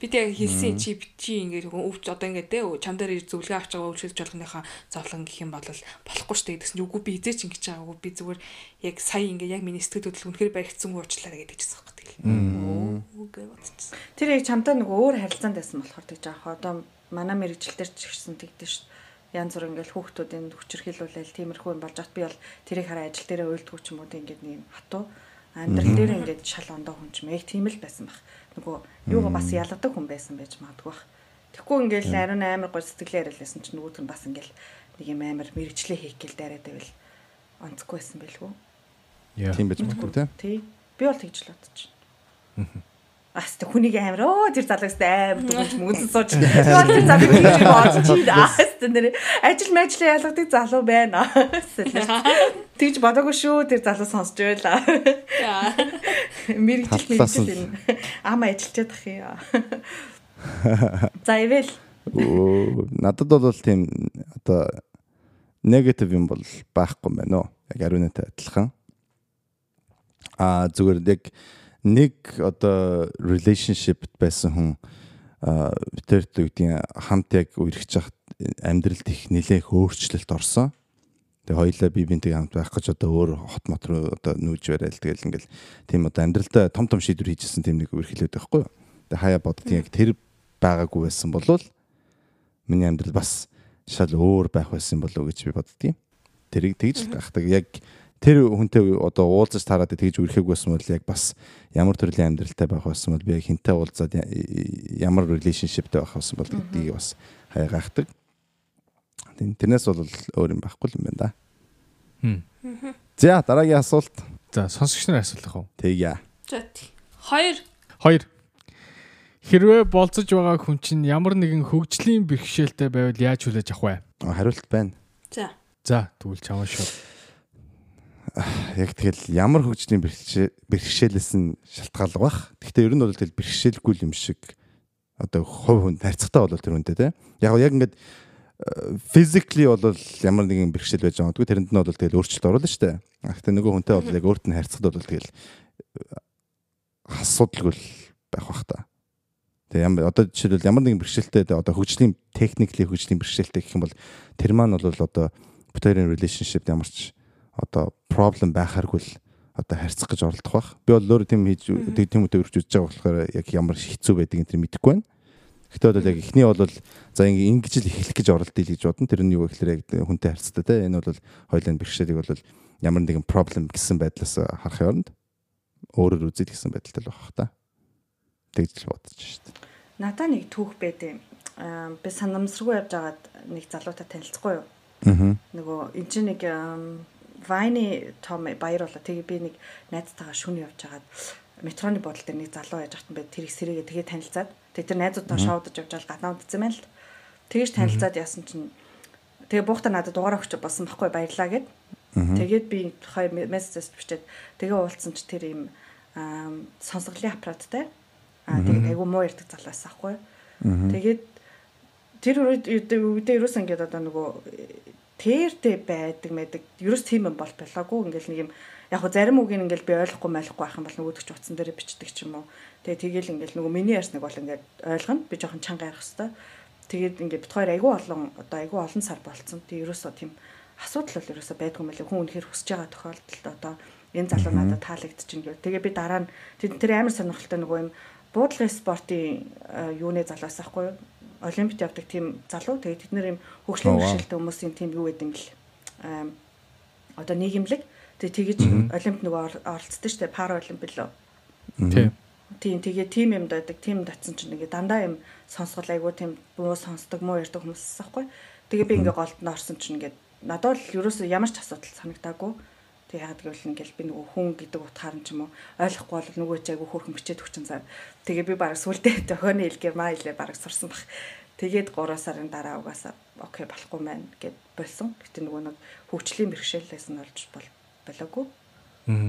Би тэг хэлсэн чи чи ингээд өвч одоо ингээд те чам дээр зөвлөгөө авч байгаа өвчлөж болгоныхаа зовлон гэх юм бол болохгүй шүү дээ гэсэн чинь үгүй би эзээч ингэж байгаа үгүй би зүгээр яг сая ингээд яг миний сэтгэл хөдлөл үнэхээр баригдсангүй уучлаарай гэдэг чийсэн хэрэг тэгэл. Оо гэ бодчихсон. Тэр яг чамтай нөгөө өөр харилцаанд байсан болохоор тэгж аах одоо манай мэрэгжил дээр ч ихсэн тэгдэж ш. Янз бүр ингээл хүүхдүүдийн хүчрхийлүүлэл тиймэрхүү юм болж ат би бол тэрийг хараа ажил дээрээ уйлдгүй ч юм уу ингээд нэг хатуу амьдрал дээр ингээд шал ондоо хүн ч юм яг тийм л байсан баг. Нөгөө юугаа бас ялгадаг хүн байсан байж магадгүй баг. Тэгэхгүй ингээл ариун амар гоо сэтгэлээр ярьлаасан чинь нөгөөд нь бас ингээл нэг юм амар мэрэгчлээ хийх гээл дараад байвал онцгүй байсан байлгүй. Тийм байж магадгүй. Тий. Би бол тэгж л бодож байна. Ас тэ хүнийг амар оо тэр залгаас амар дүгнж мөнгөнд сууж. Бол тэр залгыг хийж бодож чи аас тэ нэр ажил мэжлээ ялгадаг залуу байна. Тэгж бодоогүй шүү тэр залуу сонсч байла. Мэргэжил Таллаасан. мэргэжил энэ ам ажиллаж ядах юм. За ивэл Оо надад бол тийм одоо негатив юм бол байхгүй байна уу? Яг ариунатай адилхан. А зүгээр яг нэг одоо relationship байсан хүн а тэр үгдийн хамт яг үерхэж хахад амьдралд их нэлээх өөрчлөлт орсон. Тэгээ хоёлаа бие биентэйгээ хамт байх гэж одоо өөр хот мот руу одоо нүүж барайл тэгэл ингээл тийм одоо амьдралдаа том том шийдвэр хийжсэн тийм нэг үргэлжлээд байхгүй юу. Тэгээ хаяа боддгийн яг тэр байгаагүй байсан болвол миний амьдрал бас шал өөр байх байсан болов уу гэж би боддгийн. Тэрийг тэгж л гахдаг. Яг тэр хүнтэй одоо уулзаж тараад тэгж үрхээг байсан бол яг бас ямар төрлийн амьдралтай байх байсан бол би яг хинтээ уулзаад ямар relationshipтэй байх байсан бол гэдгийг бас хаяа гахдаг. Тэн- Тэрнээс бол өөр юм байхгүй юм байна да. Хм. За дараагийн асуулт За сонсогч нар асуулах уу? тэгье. За тий. Хоёр Хоёр. Хэрвээ болцож байгаа хүн чинь ямар нэгэн хөгжлийн бэрхшээлтэй байвал яаж хүлээж авах вэ? Хариулт байна. за. За тэгвэл чамаа шууд. Яг тэгэл ямар хөгжлийн бэрхшээ бэрхшээлээс нь шалтгаалга бах. Гэхдээ ер нь бол тэгэл бэрхшээлгүй юм шиг одоо хувь хүн харьцагтай бол тэр үнтэй те. Яг яг ингээд physically бол ямар нэгэн бэрхшээл байж байгаа. Тэрэнд нь бол тэгэл өөрчлөлт оруулна дээ. Гэхдээ нөгөө хүнтэй бол яг өөрт нь харьцахад бол тэгэл асуудалгүй л байх бах та. Тэгээ ямар одоо жишээлбэл ямар нэгэн бэрхшээлтэй одоо хөгжлийн техникли хөгжлийн бэрхшээлтэй гэх юм бол тэр маань бол одоо бүтээрийн relationship ямар ч одоо проблем байхааргүй л одоо харьцах гэж оролдох бах. Би бол өөр тийм хийж тийм үедээ өрч үзэж байгаа болохоор яг ямар хэцүү байдгийг энэ мэдэхгүй байна. Гэхдээ бол яг эхний бол за ингэ ингэж л эхлэх гэж оролдъё гэж бодно. Тэр нь юу гэхээр яг хүнтэй харьцтай те. Энэ бол хоёулын бэрхшээлийг бол ямар нэгэн проблем гэсэн байдлаас харахын оронд өөрөөр үзэл гэсэн байдалтай л байх та. Тэгж л бодож шүү дээ. надаа нэг түүх байдیں۔ Аа би санамсаргүй явж байгаад нэг залуутай танилцахгүй юу? Аа. нөгөө энэ чинь нэг Вайны том баяр болоо. Тэгээ би нэг найзтайгаа шүн явж хагаад метроны бодол дээр нэг залуу яаж хатан байд тэр их сэрээгээ тэгээ танилцаад тэгээ тэр найзуудаа шоудаж явж байгаа гадаа удсан байна л. Тэгэж танилцаад яасан чинь тэгээ буухта надад дугаар өгч болсон байхгүй баярлаа гэд. Тэгээд би хоёр мессеж бичээд тэгээ уулзсан чи тэр ам, сонсголын аппараттай. Аа тэгээд айгу муу ярьдаг залуу байсан байхгүй. Тэгээд тэр үед үедээ ерөөс ингээд одоо нөгөө тэртэй байдаг мэдэг. Ерөөс тийм юм бол болоогүй ингээл нэг юм яг хо зарим үг ингээл би ойлгохгүй майлахгүй байх юм бол нөгөөдөг ч утсан дээр бичдэг ч юм уу. Тэгээ тэгэл ингээл нөгөө миний ярьсныг бол ингээд ойлгоно. Би жоохон чанга ярих хэвээр. Тэгээд ингээд бит хоёр айгүй олон одоо айгүй олон сар болцсон. Тэгээ ерөөсөө тийм асуудал бол ерөөсөө байдгүй байна хүн үнэхээр хүсэж байгаа тохиолдолд одоо энэ залуу надад таалагдчихэв гэвэл. Тэгээ би дараа нь тэр амар сонирхолтой нөгөө юм буудлагын спортын э, юуны залуус аахгүй юу? Олимпиад явдаг тийм залуу. Тэгээд тэд нэр юм хөгжлийн бэрхшээлтэй хүмүүсийн тийм юу гэдэг юм бэл. Аа одоо нийгэмлэг. Тэгээд тэгэж олимп нөгөө оролцдог шүү дээ. Пара олимп лөө. Тийм. Тийм тэгээ тим юм дайдаг. Тим татсан чинь ингээ дандаа юм сонсгол айгуу тийм муу сонсдог, муу ярьдаг хүмүүс аахгүй. Тэгээ би ингээ голд нь орсон чинь ингээ надад л ерөөсөө ямар ч асуудал санагдаагүй. Тэг яагаад гэвэл ингээл би нөгөө хүн гэдэг утгаар нь ч юм уу ойлгохгүй бол нөгөө ч айгу хөөрхөн бичээд өгчин цаа. Тэгээ би баг сүлдээ тохионы илгээ маа илээ баг сурсан баг. Тэгээд 3 сарын дараа угаасаа окей болохгүй маань гэд болсон. Гэтэ нөгөө нэг хөгжлийн бэрхшээлээс нь олж бол болоогүй.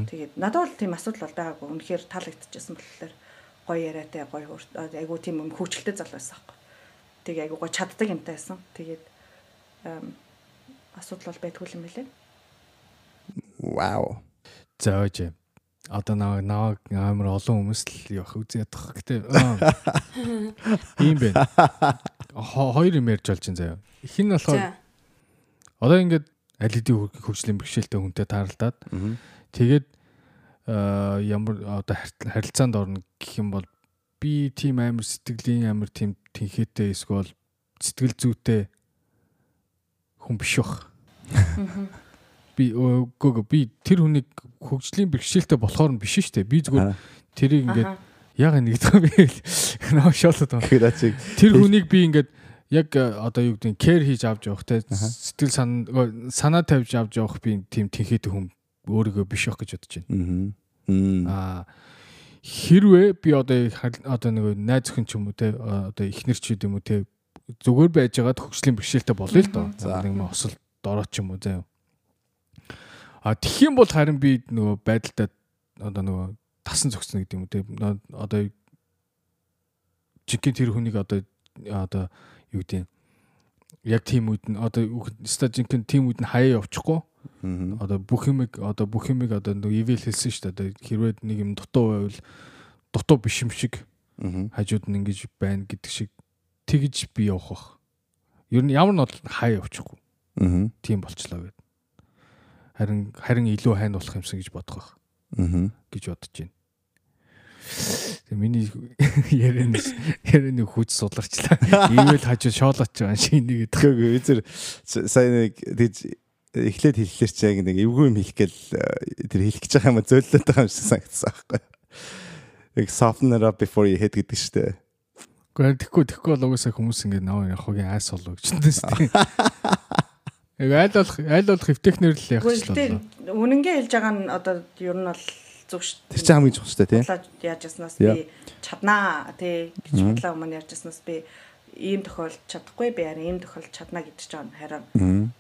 Тэгээд надад бол тийм асуудал бол байгаагүй. Үнэхээр таалагдчихсан болохоор гоё яриатай гоё айгу тийм юм хөгжилтэй зал байсан байхгүй. Тэгээ айгу гоё чаддаг юмтай байсан. Тэгээд асуудал бол байдгүй юм билээ. Вау. За өөж. Одоо наваг наваг амар олон хүмүүс л явах үзээд тах гэдэг. Ийм байна. Хоёр юм ярьж болж байна заяа. Их нь болохоор одоо ингээд аль хэдийн хөгжлийн бэрхшээлтэй хүнтэй тааралдаад тэгээд ямар одоо харилцаанд орно гэх юм бол би тийм амар сэтгэлийн амар тийм тэнхээтэй эсвэл сэтгэл зүйтэй хүн биш бах. Би гоо би тэр хүнийг хөгжлийн бэрхшээлтэй болохоор нь биш шүү дээ. Би зүгээр тэрийг ингээд яг нэгдэг би нөө шоолоод байна. Тэр хүнийг би ингээд яг одоо юу гэдэг нь кэр хийж авч явах те сэтгэл санаа тавьж авч явах би тийм тэнхээтэй хүн өөрийгөө биш байх гэж бодож байна. Аа хэрвээ би одоо одоо нэг найз өхөн ч юм уу те одоо ихнэр ч юм уу те зүгээр байж байгаад хөгжлийн бэрхшээлтэй болъё л доо. Нэг мөн осол дороо ч юм уу заяа. А тэгэх юм бол харин би нөгөө байдалтай одоо нөгөө тасан зогсно гэдэг юм үү те. Одоо жинхэнэ тэр хүнийг одоо одоо юу гэдэг яг тийм үед нь одоо ста жинхэнэ тийм үед нь хаяа явчихгүй. Одоо бүх юмыг одоо бүх юмыг одоо нөгөө ивэл хэлсэн шүү дээ. Одоо хэрвээ нэг юм дутуу байвал дутуу биш юм шиг хажууд нь ингэж байна гэдэг шиг тэгж би явах бах. Ер нь ямар нь бол хаяа явчихгүй. Тийм болчлоо гэдэг харин харин илүү хайн болох юмсан гэж бодох байх. Аа. гэж бодож байна. Тэгээ миний ярианы ярианы хүч судларчлаа. Ивэл хажуу шоолооч байгаа шиг нэг тэгэхгүй эзэр сайн нэг тийж эхлээд хэллээр чи яг нэг эвгүй юм хэлэх гээл тэр хэлэх гэж байгаа юм зөөллөд байгаа юм шиг санагдсан байхгүй. Яг soften it up before you hit гэдэг штэ. Гэхдээ тэгэхгүй тэгэхгүй бол угаасаа хүмүүс ингэ наа явахгийн айс болоо гэж байна штэ. Яг айл болох айл болох эвтехнэр л явах шүү дээ. Үнэнгээ хэлж байгаа нь одоо ер нь бол зүг шүү дээ. Тэр чинь хамгийн чухал шүү дээ, тийм. Яаж яснаас би чаднаа тий гэж бодлоо өмнө ярьж яснаас би ийм тохиолж чадахгүй би харин ийм тохиолж чадна гэдэг чинь харин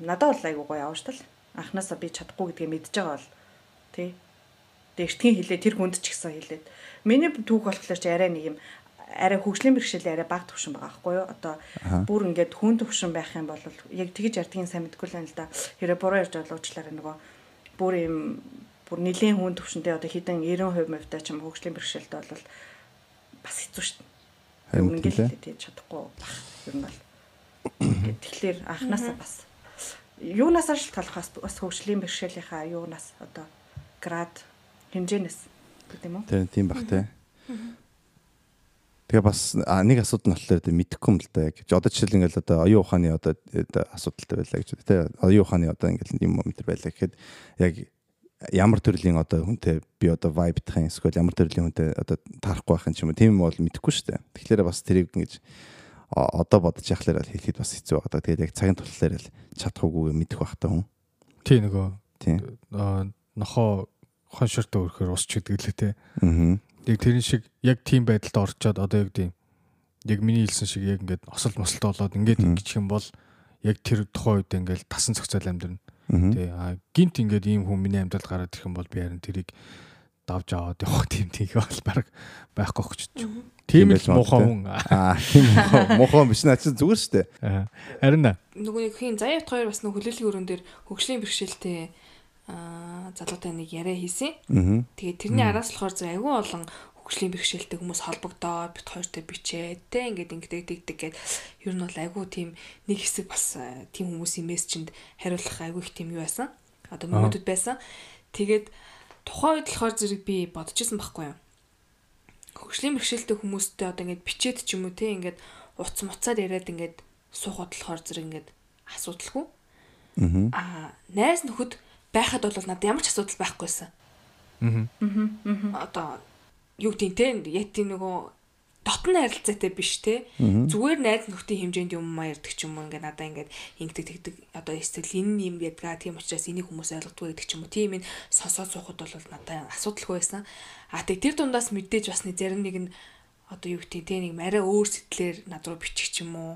надад бол айгуу гоё явж тал. Анханасаа би чадахгүй гэдгийг мэдж байгаа бол тий дэгтгийн хилээ тэр хүнд ч гэсэн хилээд миний түүх болохоор чи арай нэг юм арай хөгжлийн бэрхшээл арай бага төвшин байгаа байхгүй юу? Одоо бүр ингээд хүн төвшин байх юм бол яг тэгж ардгийн сайн мэдгүй л юм л да. Хэрэг буруу ярьж боловчлаараа нөгөө бүр юм бүр нэлийн хүн төвшөнтэй одоо хідэн 90% мөвтэй ч юм хөгжлийн бэрхшээлтэй бол бас хэцүү шүү дээ. Ингээд тийж чадахгүй бах юм бол. Тэгэхээр анханасаа бас юунаас шалтгаалах бас хөгжлийн бэрхшээлийнхаа юунаас одоо град хэмжээнээс гэдэг юм уу? Тийм бах тий. Тэгээ бас нэг асуудал нь болохоор мэдэхгүй юм л да яг. Одоо жишээл ингээл одоо оюун ухааны одоо асуудалтай байлаа гэж үү. Тэ оюун ухааны одоо ингээл юм юм тэр байлаа гэхэд яг ямар төрлийн одоо хүнтэй би одоо vibe тахын эсвэл ямар төрлийн хүнтэй одоо таарахгүй байх юм ч юм уу. Тийм бол мэдэхгүй шүү дээ. Тэгэхээр бас тэрийг ингэж одоо бодож яхахлаар хэлэхэд бас хэцүү байгаа. Тэгээд яг цагийн тултлаар л чадахгүйгээ мэдэх байх та хүн. Тий нөгөө. Тий. Нохоо хоншортой өрхөөр ус ч гэдэг лээ те. Аа яг тэрэн шиг яг тийм байдалд орчоод одоо яг тийм яг миний хэлсэн шиг яг ингээд осол мосолт болоод ингээд ингэчих юм бол яг тэр тухайн үед ингээд тасан цогцол амьдрна. Тий. А гинт ингээд ийм хүн миний амьдралд гараад ирэх юм бол би харин тэрийг давж аваад явах тийм тийх бол баг байхгүй гэж бодчих. Тийм л муухай хүн. Аа тийм муухай биш наа чи зүгээр шүү дээ. Харин нөгөө нэг хин заяат хоёр бас нөгөө хөлөөллийн өрөн дээр хөгжлийн бэрхшээлтэй аа залуутай нэг яриа хийсэн. Тэгээд тэрний араас болохоор зөв айгүй олон хөгжлийн бэрхшээлтэй хүмүүс холбогдоод бит хоёртой бичээд тэ ингээд ингээд дигдэг гээд ер нь бол айгүй тийм нэг хэсэг бас тийм хүмүүсийн мессежинд хариулах айгүй их тийм юу байсан. Одоо мөнгөд байсан. Тэгээд тухайн үед болохоор зэрэг би бодчихсон байхгүй юу? хөгжлийн бэрхшээлтэй хүмүүстэй одоо ингээд бичээд ч юм уу те ингээд уц муцаар яриад ингээд суухад болохоор зэрэг ингээд асуудалгүй. Аа найз нөхөд байхад бол надад ямар ч асуудал байхгүйсэн. Аа. Одоо юу гэдэг те яг тийм нөгөө дотн харилцаатай биш те. Зүгээр найз нөхдийн хэмжээнд юм маярдаг ч юм уу ингээ надаа ингээ ингэдэг тэгдэг одоо эсвэл энэ юм ядгаа тийм учраас энийг хүмүүс ойлгодгүй гэдэг ч юм уу. Тийм энэ сонсоод суухад бол надаа асуудалгүй байсан. А тэг тэр дундаас мэдээж бас нэг зарим нэг нь одоо юу гэдэг те нэг арай өөр сэтгэлээр над руу бичих ч юм уу.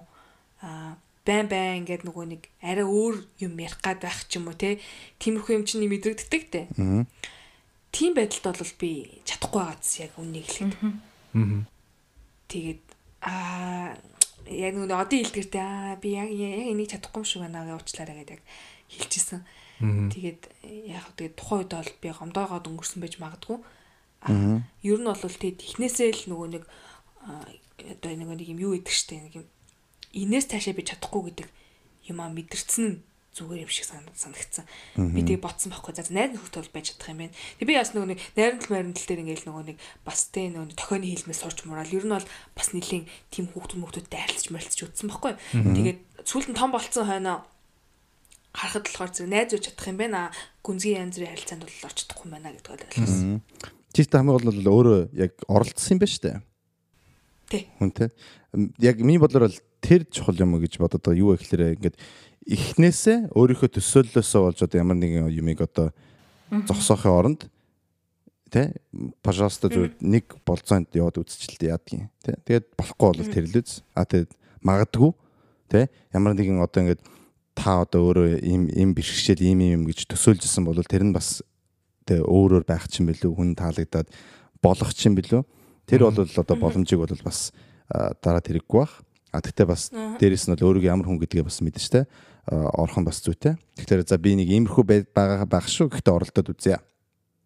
А байн байн ингээд нөгөө нэг арай өөр юм ярих гад байх ч юм уу те? Тиймэрхүү юм чинь мэдрэгддэг те. Тийм байдалд бол би чадахгүй байгаадс яг үнийг хэлэхэд аа Тэгээд аа яг нэг одын илдгэртэй аа би яг яг энийг чадахгүй юм шиг байна гэж уучлаарай гэдэг яг хэлчихсэн. Тэгээд яг тэгээд тухайн үед бол би гомдоогоод өнгөрсөн байж магадгүй. Аа ер нь бол тэгээд эхнээсээ л нөгөө нэг одоо нэг юм юу идэг штэ нэг юм инээс цаашаа би чадахгүй гэдэг юм а мэдэрсэн нь зүгээр юм шиг санагдсан. Би тэгээ ботсон байхгүй. За найз нөхөд бол байж чадах юм байна. Тэгээ би бас нөгөө нэг найрамдал майрамдал дээр ингээл нөгөө нэг бас тэ нөгөө тохионы хэлмээс сурч мураал. Ер нь бол бас нэлийн тим хүүхдүүд мөхтүүдтэй харилцаж морилцож үтсэн байхгүй. Тэгээд сүүлд нь том болцсон хойноо харахад болохоор зэрэг найз үуч чадах юм байна. Гүнзгий янз бүрийн харилцаанд бол орч чадахгүй юм байна гэдэг бол ойлгосон. Чиштэй хамгийн гол бол өөрөө яг оролцсон юм байна шүү дээ. Тий. Хүн тэ. Яг миний бодлоор бол тэр чухал юм гэж бодод байгаа. Юу гэхээр ингээд эхнээсээ өөрийнхөө төсөөллөөсөө болж одоо ямар нэгэн юмыг одоо зогсоохын оронд тэ пожалуйста зөв нэг болцоонд яваад үзчихэлтэй яадгийн тэ. Тэгээд болохгүй бол тэр л үз а тэгээд магадгүй тэ ямар нэгэн одоо ингээд та одоо өөрөө им им бэрхшээл им им гэж төсөөлжсэн бол тэр нь бас тэ өөрөөр байх чинь билүү хүн таалагдаад болох чинь билүү. Тэр бол одоо боломжийг бол бас дараа тэрэггүй бах а тэгтээ бас дээрэс нь бол өөрийгөө ямар хүн гэдгээ бас мэдэн штэ орхон бас зүйтэй. Тэгэхээр за би нэг иймэрхүү байгаа байх шүү гэхдээ оролдоод үзье.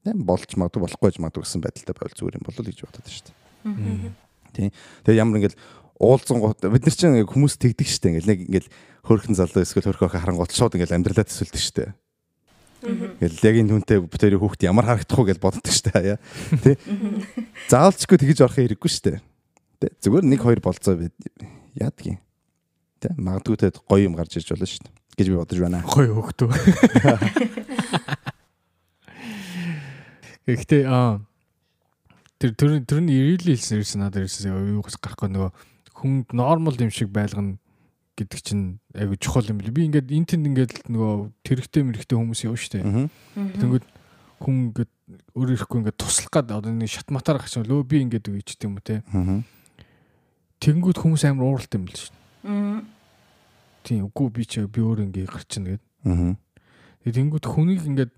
Тийм болж магадгүй болохгүй ч магадгүй гэсэн байдалтай байвал зүгээр юм болов уу гэж бодод дээ. Тийм. Тэгээ ямар ингээл уулзсан гот бид нар чинь хүмүүс тэгдэг дээ. Ингээл нэг ингээл хөрхэн залуу эсвэл хөрхөө харангуут шууд ингээл амьдралаа төсөлдөг дээ. Ингээл яг энэ хүнтэй бүтээр хүүхд ямар харагдах уу гэж боддог дээ. Тий. Заавалчгүй тэгж орох хэрэггүй дээ. Зүгээр нэг хоёр болцоо яадгийн Тэ магадгүй те гоё юм гарч ирж болно шүү дээ гэж би бодож байна. Гоё хөхтөө. Гэхдээ аа тэр тэр тэрний ирээлийн хэлсэн ирсэн надад ирсэн юугаас гарахгүй нөгөө хүн нормал юм шиг байлгана гэдэг чинь айгу чухал юм бэл. Би ингээд энэ тэнд ингээд нөгөө тэрэгтэй мэрэгтэй хүмүүс явна шүү дээ. Тэнгүүд хүн ингээд өөр ирэхгүй ингээд туслах гад одоо нэг шат матаар гарч лөө би ингээд ч юм уу те. Тэнгүүд хүмүүс амар ууралт юм л шүү. Тийм үгүй би ч би өөр ингээ гарчна гэд. Аа. Тэгээд тэнгууд хүнийг ингээд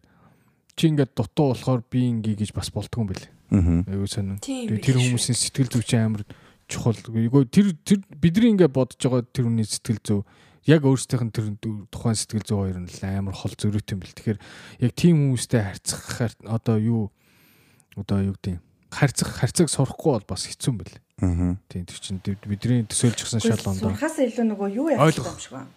чи ингээд дутуу болохоор би ингээ гэж бас болдгоо юм бэл. Аа. Айгуу сонин. Тэгээд тэр хүмүүсийн сэтгэл зүй чи амар чухал. Үгүй тэр тэр бидний ингээ бодож байгаа тэр хүний сэтгэл зүй яг өөрсдийнх нь тэр тухайн сэтгэл зүй хоёр нь амар хол зөрүүтэй юм бэл. Тэгэхээр яг тийм хүмүүстэй харьцах одоо юу одоо юу гэдэг харьцах харьцаг сурахгүй бол бас хэцүү юм бэл. Аа. Тийм тэр чинь бидний төсөөлжсэн шалгоонд. Хаас илүү нөгөө юу ярих юм шиг байна.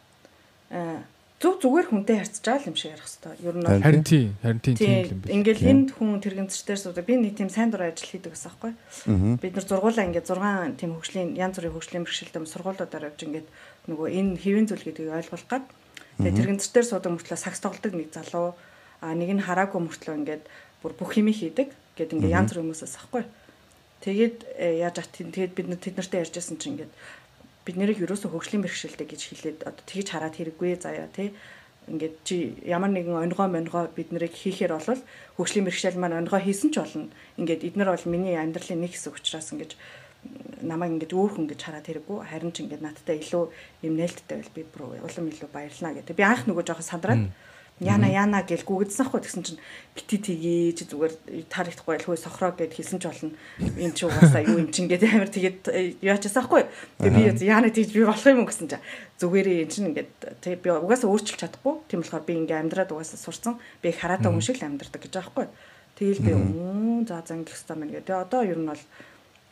Аа зүг зүгээр хүнтэй харьцаж юм шиг ярих хэвээр. Ер нь харин тийм харин тийм юм байна. Ингээл энд хүн тэрэгцчдэр суудаг. Би нэг тийм сайн дур ажил хийдэг гэсэн байхгүй. Бид нар зургуулаа ингээд 6 тийм хөгжлийн янз бүрийн хөгжлийн бэрхшээлтэй сургуулиудаар явж ингээд нөгөө энэ хэвэн зүйл гэдгийг ойлгуулах гад. Тэгээ тэрэгцчдэр суудаг мөртлөө сакс тоглодог нэг залуу а нэг нь хараагүй мөртлөө ингээд бүр бүх хэмээ хийдэг гэд ингээд янз бүр хүмүүсээс ахгүй. Тэгээд э, яаж ат тэгээд бид тэд нартай ярьжсэн чинь ингээд бид нэрийг юусоо хөгжлийн бэрхшээлтэй гэж хэлээд одоо тэгж хараад хэрэггүй заяа тий ингээд чи ямар нэгэн онгоо монгоо бид нарыг хийхээр бол хөгжлийн бэрхшээл маань онгоо хийсэн ч болно. Ингээд эднэр бол миний амьдралын нэг хэсэг учраас ингээд намайг ингээд өөр хүн гэж хараад хэрэггүй. Харин ч ингээд надтай илүү юм нээлттэй байл би бүр улам илүү баярлнаа гэдэг. Би анх нөгөө жоохон сандраад Яна яна гэж гүгдсэн ахгүй тэгсэн чинь бити тгийж зүгээр тарихтахгүй л хөөе сохроо гэд хэлсэн ч болно. Энд чи угаасаа юу юм чин гэдэг амар тэгээд э, яачаасан ахгүй. Тэгээ би яна тэгж би болох юм уу гэсэн чинь зүгээрээ эн чин ингээд тэг би угаасаа өөрчилж чадахгүй. Тийм болохоор би ингээ амьдраад угаасаа сурцсан. Би хараатай хүн шиг л амьдрдаг гэж байгаа хгүй. Тэгэл би өө за за ингэх хэрэгтэй мэн гэдэг. Одоо ер нь бол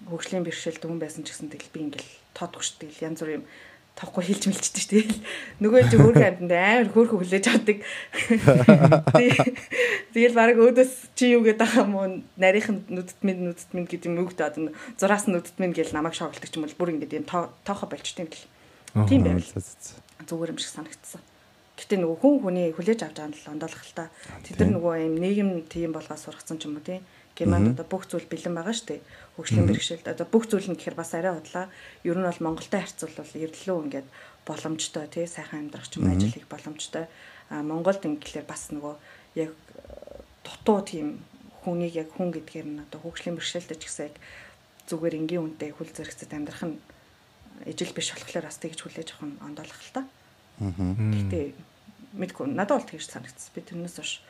хөгжлийн бэрхшээлтэй хүн байсан ч гэсэн тэгэл би ингээл тоодох шүү дээ. Янз бүрийн тавхгүй хэлж мэлчдэг шүү дээ. Нөгөө чи хөөрхөн амьтанд амар хөөрхөн хүлээж авдаг. Тэгэл баг өөдөөс чи юу гэдэг байгаа юм уу? Нарийнх нь нүдт минь нүдт минь гэдэг юм үг зураас нь нүдт минь гэл намайг шоглдог ч юм бол бүр ингэдэг юм тоохо болчтой юм бэл. Тийм байвал зүгээр юм шиг санагдсан. Гэтэ нөгөө хүн хүний хүлээж авч байгаа нь л ондоолох л та. Тэд нар нөгөө юм нийгэм тийм болгоо сургацсан ч юм уу тийм. Германд одоо бүх зүйл бэлэн байгаа шүү дээ. Хөгжлийн бэрхшээлд одоо бүх зүйл нь гэхээр бас арай удлаа. Ер нь бол Монголтой харьцуулбал эрдлөө ингээд боломжтой тий сайхан амьдрах ч юм ажил хийх боломжтой. А Монголд ингээд бас нөгөө яг дутуу тийм хүнийг яг хүн гэдгээр нь одоо хөгжлийн бэрхшээлтэй ч гэсэн яг зүгээр энгийн үнтэй хүл зэрэгцэд амьдрах нь ижил биш болохоор бас тэгж хүлээж авах нь ондоолох л та. Аа. Гэтэ мэдгүй надад бол тэгж санагдсан. Би тэрнээс хойш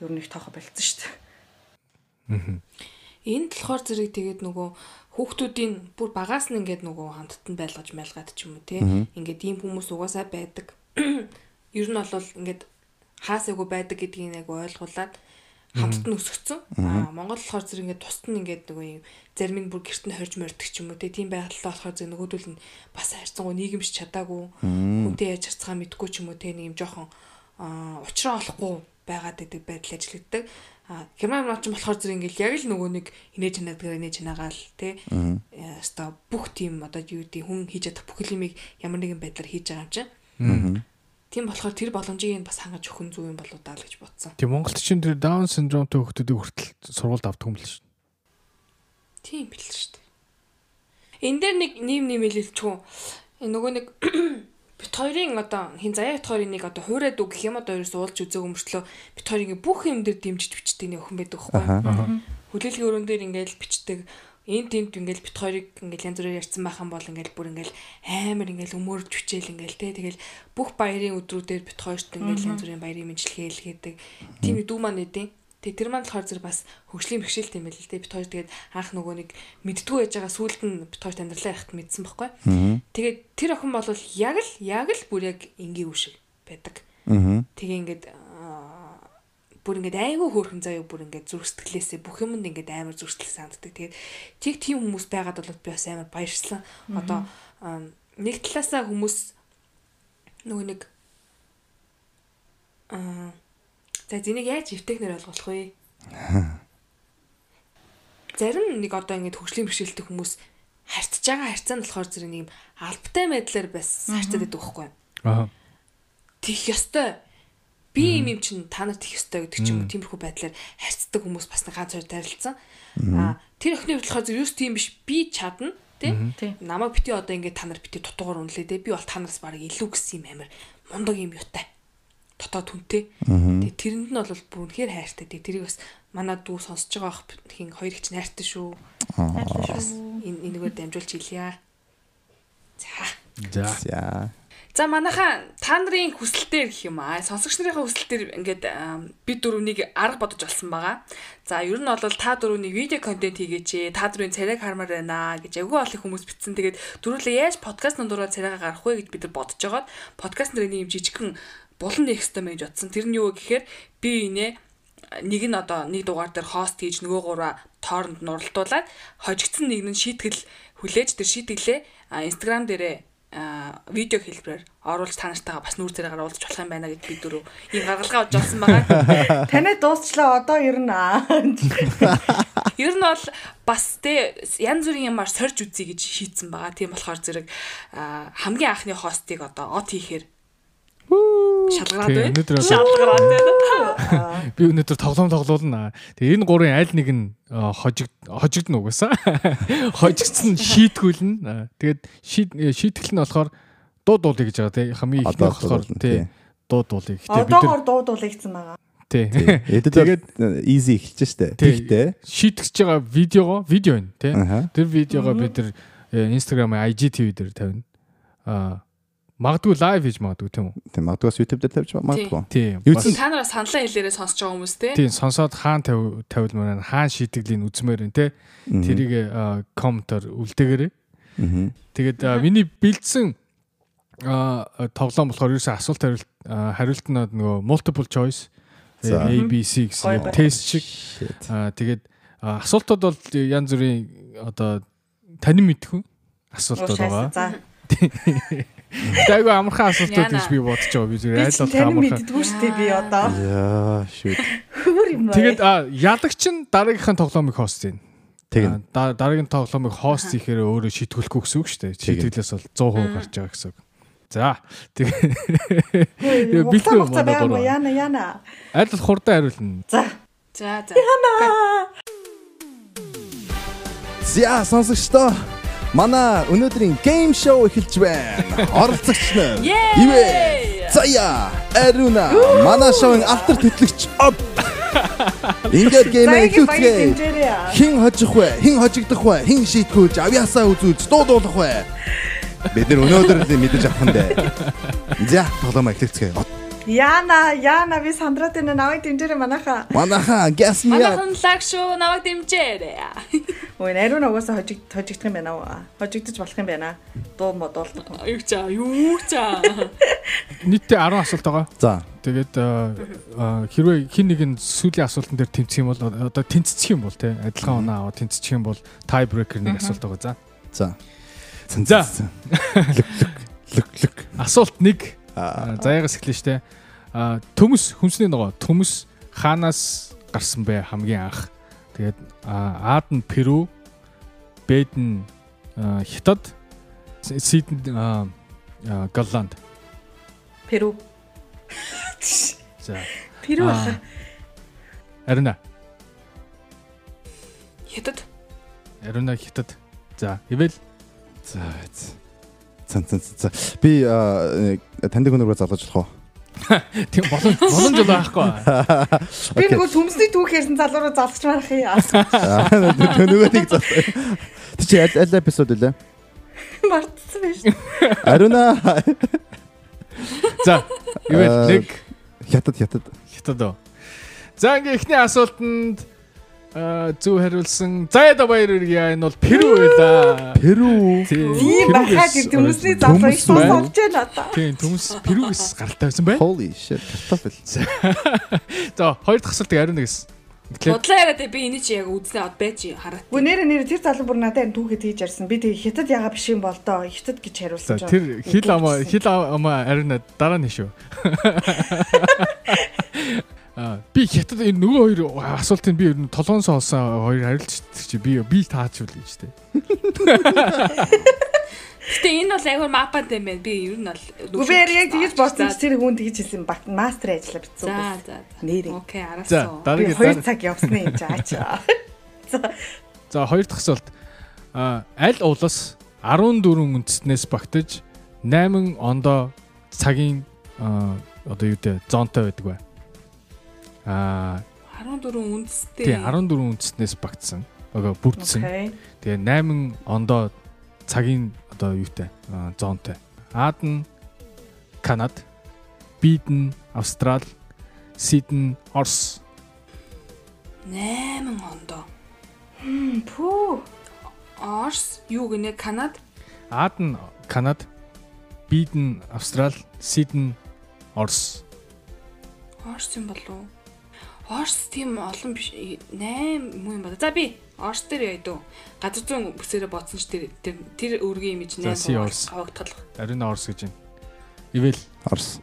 ер нь их тоохо болцсон шүү дээ. Энэ болохоор зэрэг тэгээд нөгөө хүүхдүүдийн бүр багаас нь ингээд нөгөө хамттан байлгаж мэлгаад ч юм уу те. Ингээд ийм хүмүүс угаасаа байдаг. Ер нь бол ингээд хаасаагүй байдаг гэдгийг яг ойлгуулад хамттан өсгцэн. Аа Монгол болохоор зэрэг ингээд тусад нь ингээд нөгөө юм зарим нь бүр гэрт нь хорж мордог ч юм уу те. Тийм байгалаа болохоор зэрэг нөгөөдөл нь бас харьцангуй нийгэмш чадаагүй хүнтэй яаж харцгаа мэдгүй ч юм уу те. Нэг юм жоохон уучраа олохгүй байгаад байдаг байдал ажиллагддаг. А Герман маач болохоор зэрэг ингээл яг л нөгөө нэг инээж чанаадаг инээж чанаагаал тий. Яста бүх тийм одоо юу гэдэг хүн хийж чадах бүх юмыг ямар нэгэн байдлаар хийж байгаа юм чинь. Тийм болохоор тэр боломжийг бас хангаж өгөх зүг юм болоо даа л гэж бодсон. Тийм Монголд чинь тэр даун синдромтой хүмүүсийг хүртэл сургуульд авдаг юм л шүү. Тийм бил шүү дээ. Энд дээр нэг нэм нэм хэлэлцгүй. Нөгөө нэг бит хоёрын одоо хин заяа бит хоёрын нэг одоо хуурайд үг гэх юм одоо ерөөс уулж үзээг өмөртлөө бит хоёрын бүх юм дээр дэмжиж бичдэг нэг охин байдаг байхгүй. Хүлээлгийн өрөн дээр ингээл бичдэг. Энд тент ингээл бит хоёрыг ингээл янз бүрээр ярьсан байхan бол ингээл бүр ингээл амар ингээл өмөрж хүчээл ингээл те тэгэл бүх баярын өдрүүдээр бит хоёрт ингээл янз бүрийн баярын мэдлэгээ хэлгээдэг. Тийм дүү маань үдийн Тэгээ тэр маань болохоор зэрэг бас хөгжлийн бэрхшээлтэй юм байл л дээ. Бит хоёр тэгээд анх нөгөө нэг мэддгүү байж байгаа сүулт нь бит хоёр амьдралаа яхад мэдсэн байхгүй. Тэгээд тэр охин бол яг л яг л бүр яг энгийн үе шиг байдаг. Тэгээ ингээд бүр ингээд айгүй хөөрхөн заяа бүр ингээд зүрх сэтгэлээсээ бүх юмд ингээд амар зүрх сэтгэл санддаг. Тэгээд тийг тийм хүмүүс байгаад бол би бас амар баярлсан. Одоо нэг талаасаа хүмүүс нөгөө нэг аа За зэнийг яаж эвтэхнэр ойлгох вэ? Зарим нэг одоо ингэж хөгжлийн бэрхшээлтэй хүмүүс харьцаж байгаа харьцаа нь болохоор зэрэг нэг албатай байдлаар бас харьцаад байдаг байхгүй юу? Аа. Тих ёстой. Би юм юм чинь та нарт их ёстой гэдэг ч юм уу тиймэрхүү байдлаар харьцдаг хүмүүс бас нэг ганц хоёр тарилцсан. Аа тэр охины хувьд болохоор зөв юус тийм биш би чадна тий. Намайг бити одоо ингээд та нар бити дутуугаар үнэлээ тий. Би бол та нараас баг илүү гэсэн юм амир мундаг юм юутай дотоод хүнтэй. Тэгээ тэрэнд нь бол бүр үнэхээр хайртай. Тэгээ тэрийг бас манай дүү сонсож байгаа хин хоёр их ч найртай шүү. Шүү. Энэ энэгээр дамжуулж хэлье. За. За. За манайхаа та нарын хүсэлтээр гэх юм аа. Сонсогч нарын хүсэлтээр ингээд бид дөрөвнийг арга бодож олсон байгаа. За ер нь бол та дөрөвний видео контент хийгээч. Та дөрвийн царайг хармаар байна гэж агуу олон хүмүүс битсэн. Тэгээд дөрвөлээ яаж подкаст нундураа царайгаа гарах вэ гэж бид нар бодож байгаад подкаст нарын юм жижигхэн булан ёстой мэж бодсон. Тэр нь юу гэхээр би инээ нэг нь одоо нэг дугаар дээр хост хийж нөгөө гураа тооронд нуралтуулаад хожигдсан нэг нь шийтгэл хүлээж тэр шийтгэлээ инстаграм дээрээ видео хэлбэрээр оруулж та нартайгаа бас нүүр зэрэг уулзах болох юм байна гэж би дөрөв ийм гаргалгаа болж олсон байгаа. Танай дуусчлаа одоо ер нь Ер нь бол бас тэ янз бүрийн юмар сорж үзье гэж шийдсэн байгаа. Тийм болохоор зэрэг хамгийн анхны хостыг одоо от хийхээр шалгараад байна. Шалгараад байна. Би өнөөдөр тоглоом тоглоулна. Тэгээ энэ гурын аль нэг нь хожиг хожигдно угаасаа. Хожигдсан шийтгүүлнэ. Тэгээд шийтгэл нь болохоор дуу дуулъя гэж байгаа тий. Хамгийн их болохоор тий. Дуу дуулъя. Гэтэ бид Одоогоор дуу дуулъя гэсэн байгаа. Тий. Тэгээд easy эхэлж штэ. Тэгтээ шийтгэж байгаа видеого видео байна тий. Тэр видеого бид нар Instagram IGTV дээр тавина. Аа Магадгүй лайв хийж магадгүй тийм үү? Тийм магадгүй YouTube дээр тавьж магадгүй. Тийм. Юусэн та нараас саналаа хэлээрээ сонсож байгаа хүмүүс те. Тийм сонсоод хаан тавилмаар хаан шийтгэлийн үзмээр нь те. Тэрийг комментор үлдээгээрээ. Тэгээд миний бэлдсэн тоглоом болохоор ерөөсөө асуулт хариулт хариулт нь нөгөө multiple choice A B C гэсэн тест шиг. Тэгээд асуултууд бол янз бүрийн одоо танин мэдхүн асуултууд байгаа. Тэйгөө амархан асуултууд Яна. гэж би бодож байгаа. Би зүгээр айл тань амархан. мэддэггүй шүү дээ би одоо. Яа, шүүд. Хөр юм байна. Тэгээд а, ялагч нь дараагийнхын тоглоомыг хост ийн. Тэгнь. Дараагийн тоглоомыг хост хийхээр өөрөө шийтгүүлэхгүй гэсэн үг шүү дээ. Шийтгэлээс бол 100% гарч байгаа гэсэн үг. За. Тэгээ байгаа юм гурав. яана яана. Аль бол хурдан хариулна. За. За за. За, сонсогчдоо манай өнөөдрийн гейм шоу эхэлж байна. Оролцогч нь! Ивэ, Зая, Аруна, манай шоуын алтар төтлөгч Об. Ингээд геймээ дэмжээрэй. Хин хожих вэ? Хин хожигдох вэ? Хин шийтгэж авьяасаа үзүүлж дуудуулах вэ? Бид нар өнөөдөр л мэдэж авах нь дээ. За, тоглоом эхлүүлцгээе. Яна яна би сандраад энэ навыг дэмжээрэй манайха. Манайхаа гяс мия. Манайхан лаг шүү намайг дэмжээрэй. Ой нариун угаасаа хожиг хожигдох юм байна уу? Хожигдож болох юм байна. Дуу модуулдаг. Юу чаа, юу чаа. Нийтдээ 10 асуулт байгаа. За, Тэгээд а, а, хэрвээ хин нэг нь сүүлийн асуултан дээр тэмцэх юм бол одоо тэнцчих юм бол те адилхан оноо аваад тэнцчих юм бол tie breaker нэг асуулт байгаа. За. за. За. Лүк лүк лүк. Асуулт 1 Аа. заяагаас эхлэв штэ. А төмс хүмсний нөгөө төмс хаанаас гарсан бэ хамгийн анх. Тэгээд а, Ад нь Перу, Бэд нь Хятад, Сид нь Голланд. Перу. За. Перу баха. Арина. Хятад. Арина Хятад. За, ивэл За. Цан цан цан. Би аа, таньдаг өнөөгөө залгаж болох уу? Тийм боломж боломж бол байхгүй. Би нөгөө төмсний түүх ярьсан залуураа залгаж марах юм. Төнөөгөө нэг зал. Тэг чи аль аль эпизод үлээ? Мартсан байж. Аруна За, ивэл Аа, нэг хятад хятад. Хятад. оо. За, ингээ эхний асуултанд зөв хариулсан. Заяада баяр үргээ. Энэ бол Перу байлаа. Перу. Тийм Тийм байхад төмсний залуу их сонсож байна одоо. Тийм, төмс Перугээс гаралтай байсан бай. Holy shit. Картофел. За, хоёр дахь асуултыг ариун нэгс. Тэгэхээр Бодлоо яриад би энийг чи яг үзнэ од байж хараад. Гү нэр нэр тэр залуу бүр надад энэ түүхэд хийж ярьсан. Би тэгээ хятад яга биш юм бол доо. Хятад гэж хариулсан. тэр хил ама хил ама ариун дараа нь шүү. А би хятад энэ нөгөө хоёр асуултыг би ер нь толгоонсоо олсон хоёр харилцдаг чи би би таач үл гэж тээ. Гэтэ энэ бол айгүй мапад юм байна. Би ер нь бол Гү би яг тэгэж бодсон ч тэр хүн тэгэж хэлсэн. Бак мастер ажилла битсэн. За за. Нэрээ. Окей, За, арасан. Би 2 цаг явсны юм жаачаа. За хоёр дахь асуулт. А аль улс 14 үндэстнээс багтаж 8 ондоо цагийн одоо юу дээ зонтой байдаг вэ? А 14 үндэстэй. тий 14 үндэстнээс багтсан. Ага бүрдсэн. Тэгээ 8 ондоо цагийн одоо юутай а, зонтой. Ад нь Канад, Бид нь Австрал, Сид нь Орос. 8 ондоо. Пүү. Орс юу гинэ Канад? Ад нь Канад, Бид нь Австрал, Сид нь Орос. Орс юм болов уу? Орс тийм олон биш 8 муу юм байна. За би Орс дээр яйдуу. Газар зүүн бүсээрээ бодсон ч тэр тэр өргөн имиж За, 8 see Орс. хавагдтал. Ариун Орос гэж байна. Ивэл Орс.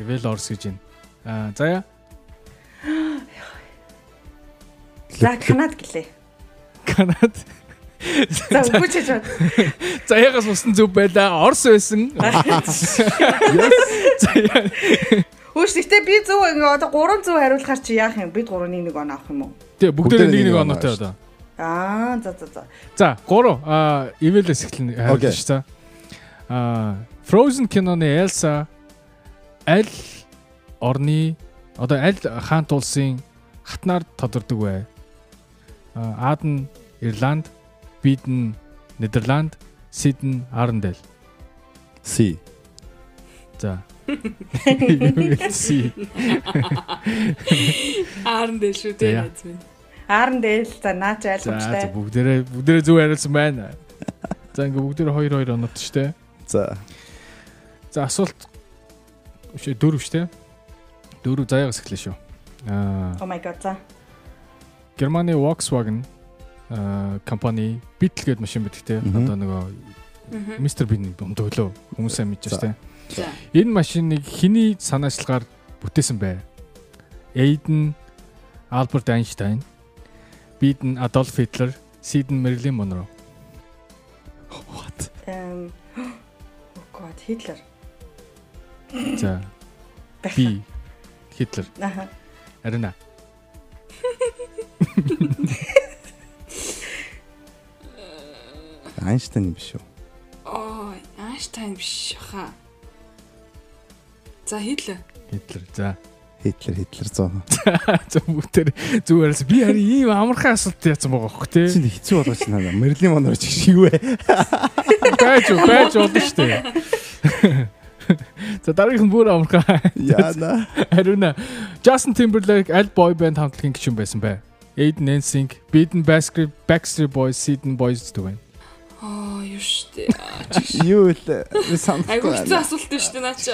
Ивэл Орос гэж байна. Аа заяа За Канад гэлээ. Канад. За үгүй ч гэж. Заяагаас усан зүв байла. Орос байсан. Заяа. Хөөш гэхдээ би зөв ингээ одоо 300 хариулахаар чи яах юм? Бид 3-1 нэг он авах юм уу? Тэгээ бүгдээ нэг нэг нэг оноотой оноо одоо. Аа за за за. За 3 аа Ивэлээс Окей. хариулж та. Аа Frozen киноны Elsa аль орны одоо аль хаант улсын хатнаар тодордог вэ? Аа Ад нь Ирланд, Бид нь Нидерланд, Сид нь Арндел. Си. За. Аарн дээр шүү дээ найз минь. Аарн дээр л за наач За ойлгомжтой. за, бүгдээрээ бүгдээрээ зөв хариулсан байна. За ингээ бүгдээрээ 2 2 оноод штэ. За. За асуулт үшээ дөрөв штэ. Дөрөв заяагаас эхлэв шүү. Аа Oh my god за. Германы Volkswagen аа компани Beetle гэдэг машин байдаг те. Одоо нөгөө Мистер Бин өмдөглөө. Хүмүүсээ мэдэж За. штэ. За. Энэ машиныг хэний санаачлагаар бүтээсэн бэ? Эйден Альберт Эйнштейн, Биден Адольф Хитлер, Сиден Мерлин Монро. What? Эм oh god Хитлер. За, би Хитлер. Аха. Арина. Айнштейн биш үү? Оо, Айнштайн биш хаа. За Хитлер. Хитлер. За. Хитлер Хитлер зоо. За бүгдээр зүгээрс би харин ийм амархан асуулт яасан байгаа хөх те. Чи хэцүү болгож байна. Мерлин Монро ч шиг вэ? Байж уу, байж болно штэ. За дараагийнх нь бүр амархан. Яна. Арина. Justin Timberlake аль boy band хамтлагийн гишүүн байсан бэ? Aiden NSYNC, Beaten Backstreet Boys, Seaton Boys гэдэг байна. Аа, юу штэ. Юу л би санахгүй Айгу хэцүү асуулт шүү дээ наа чи.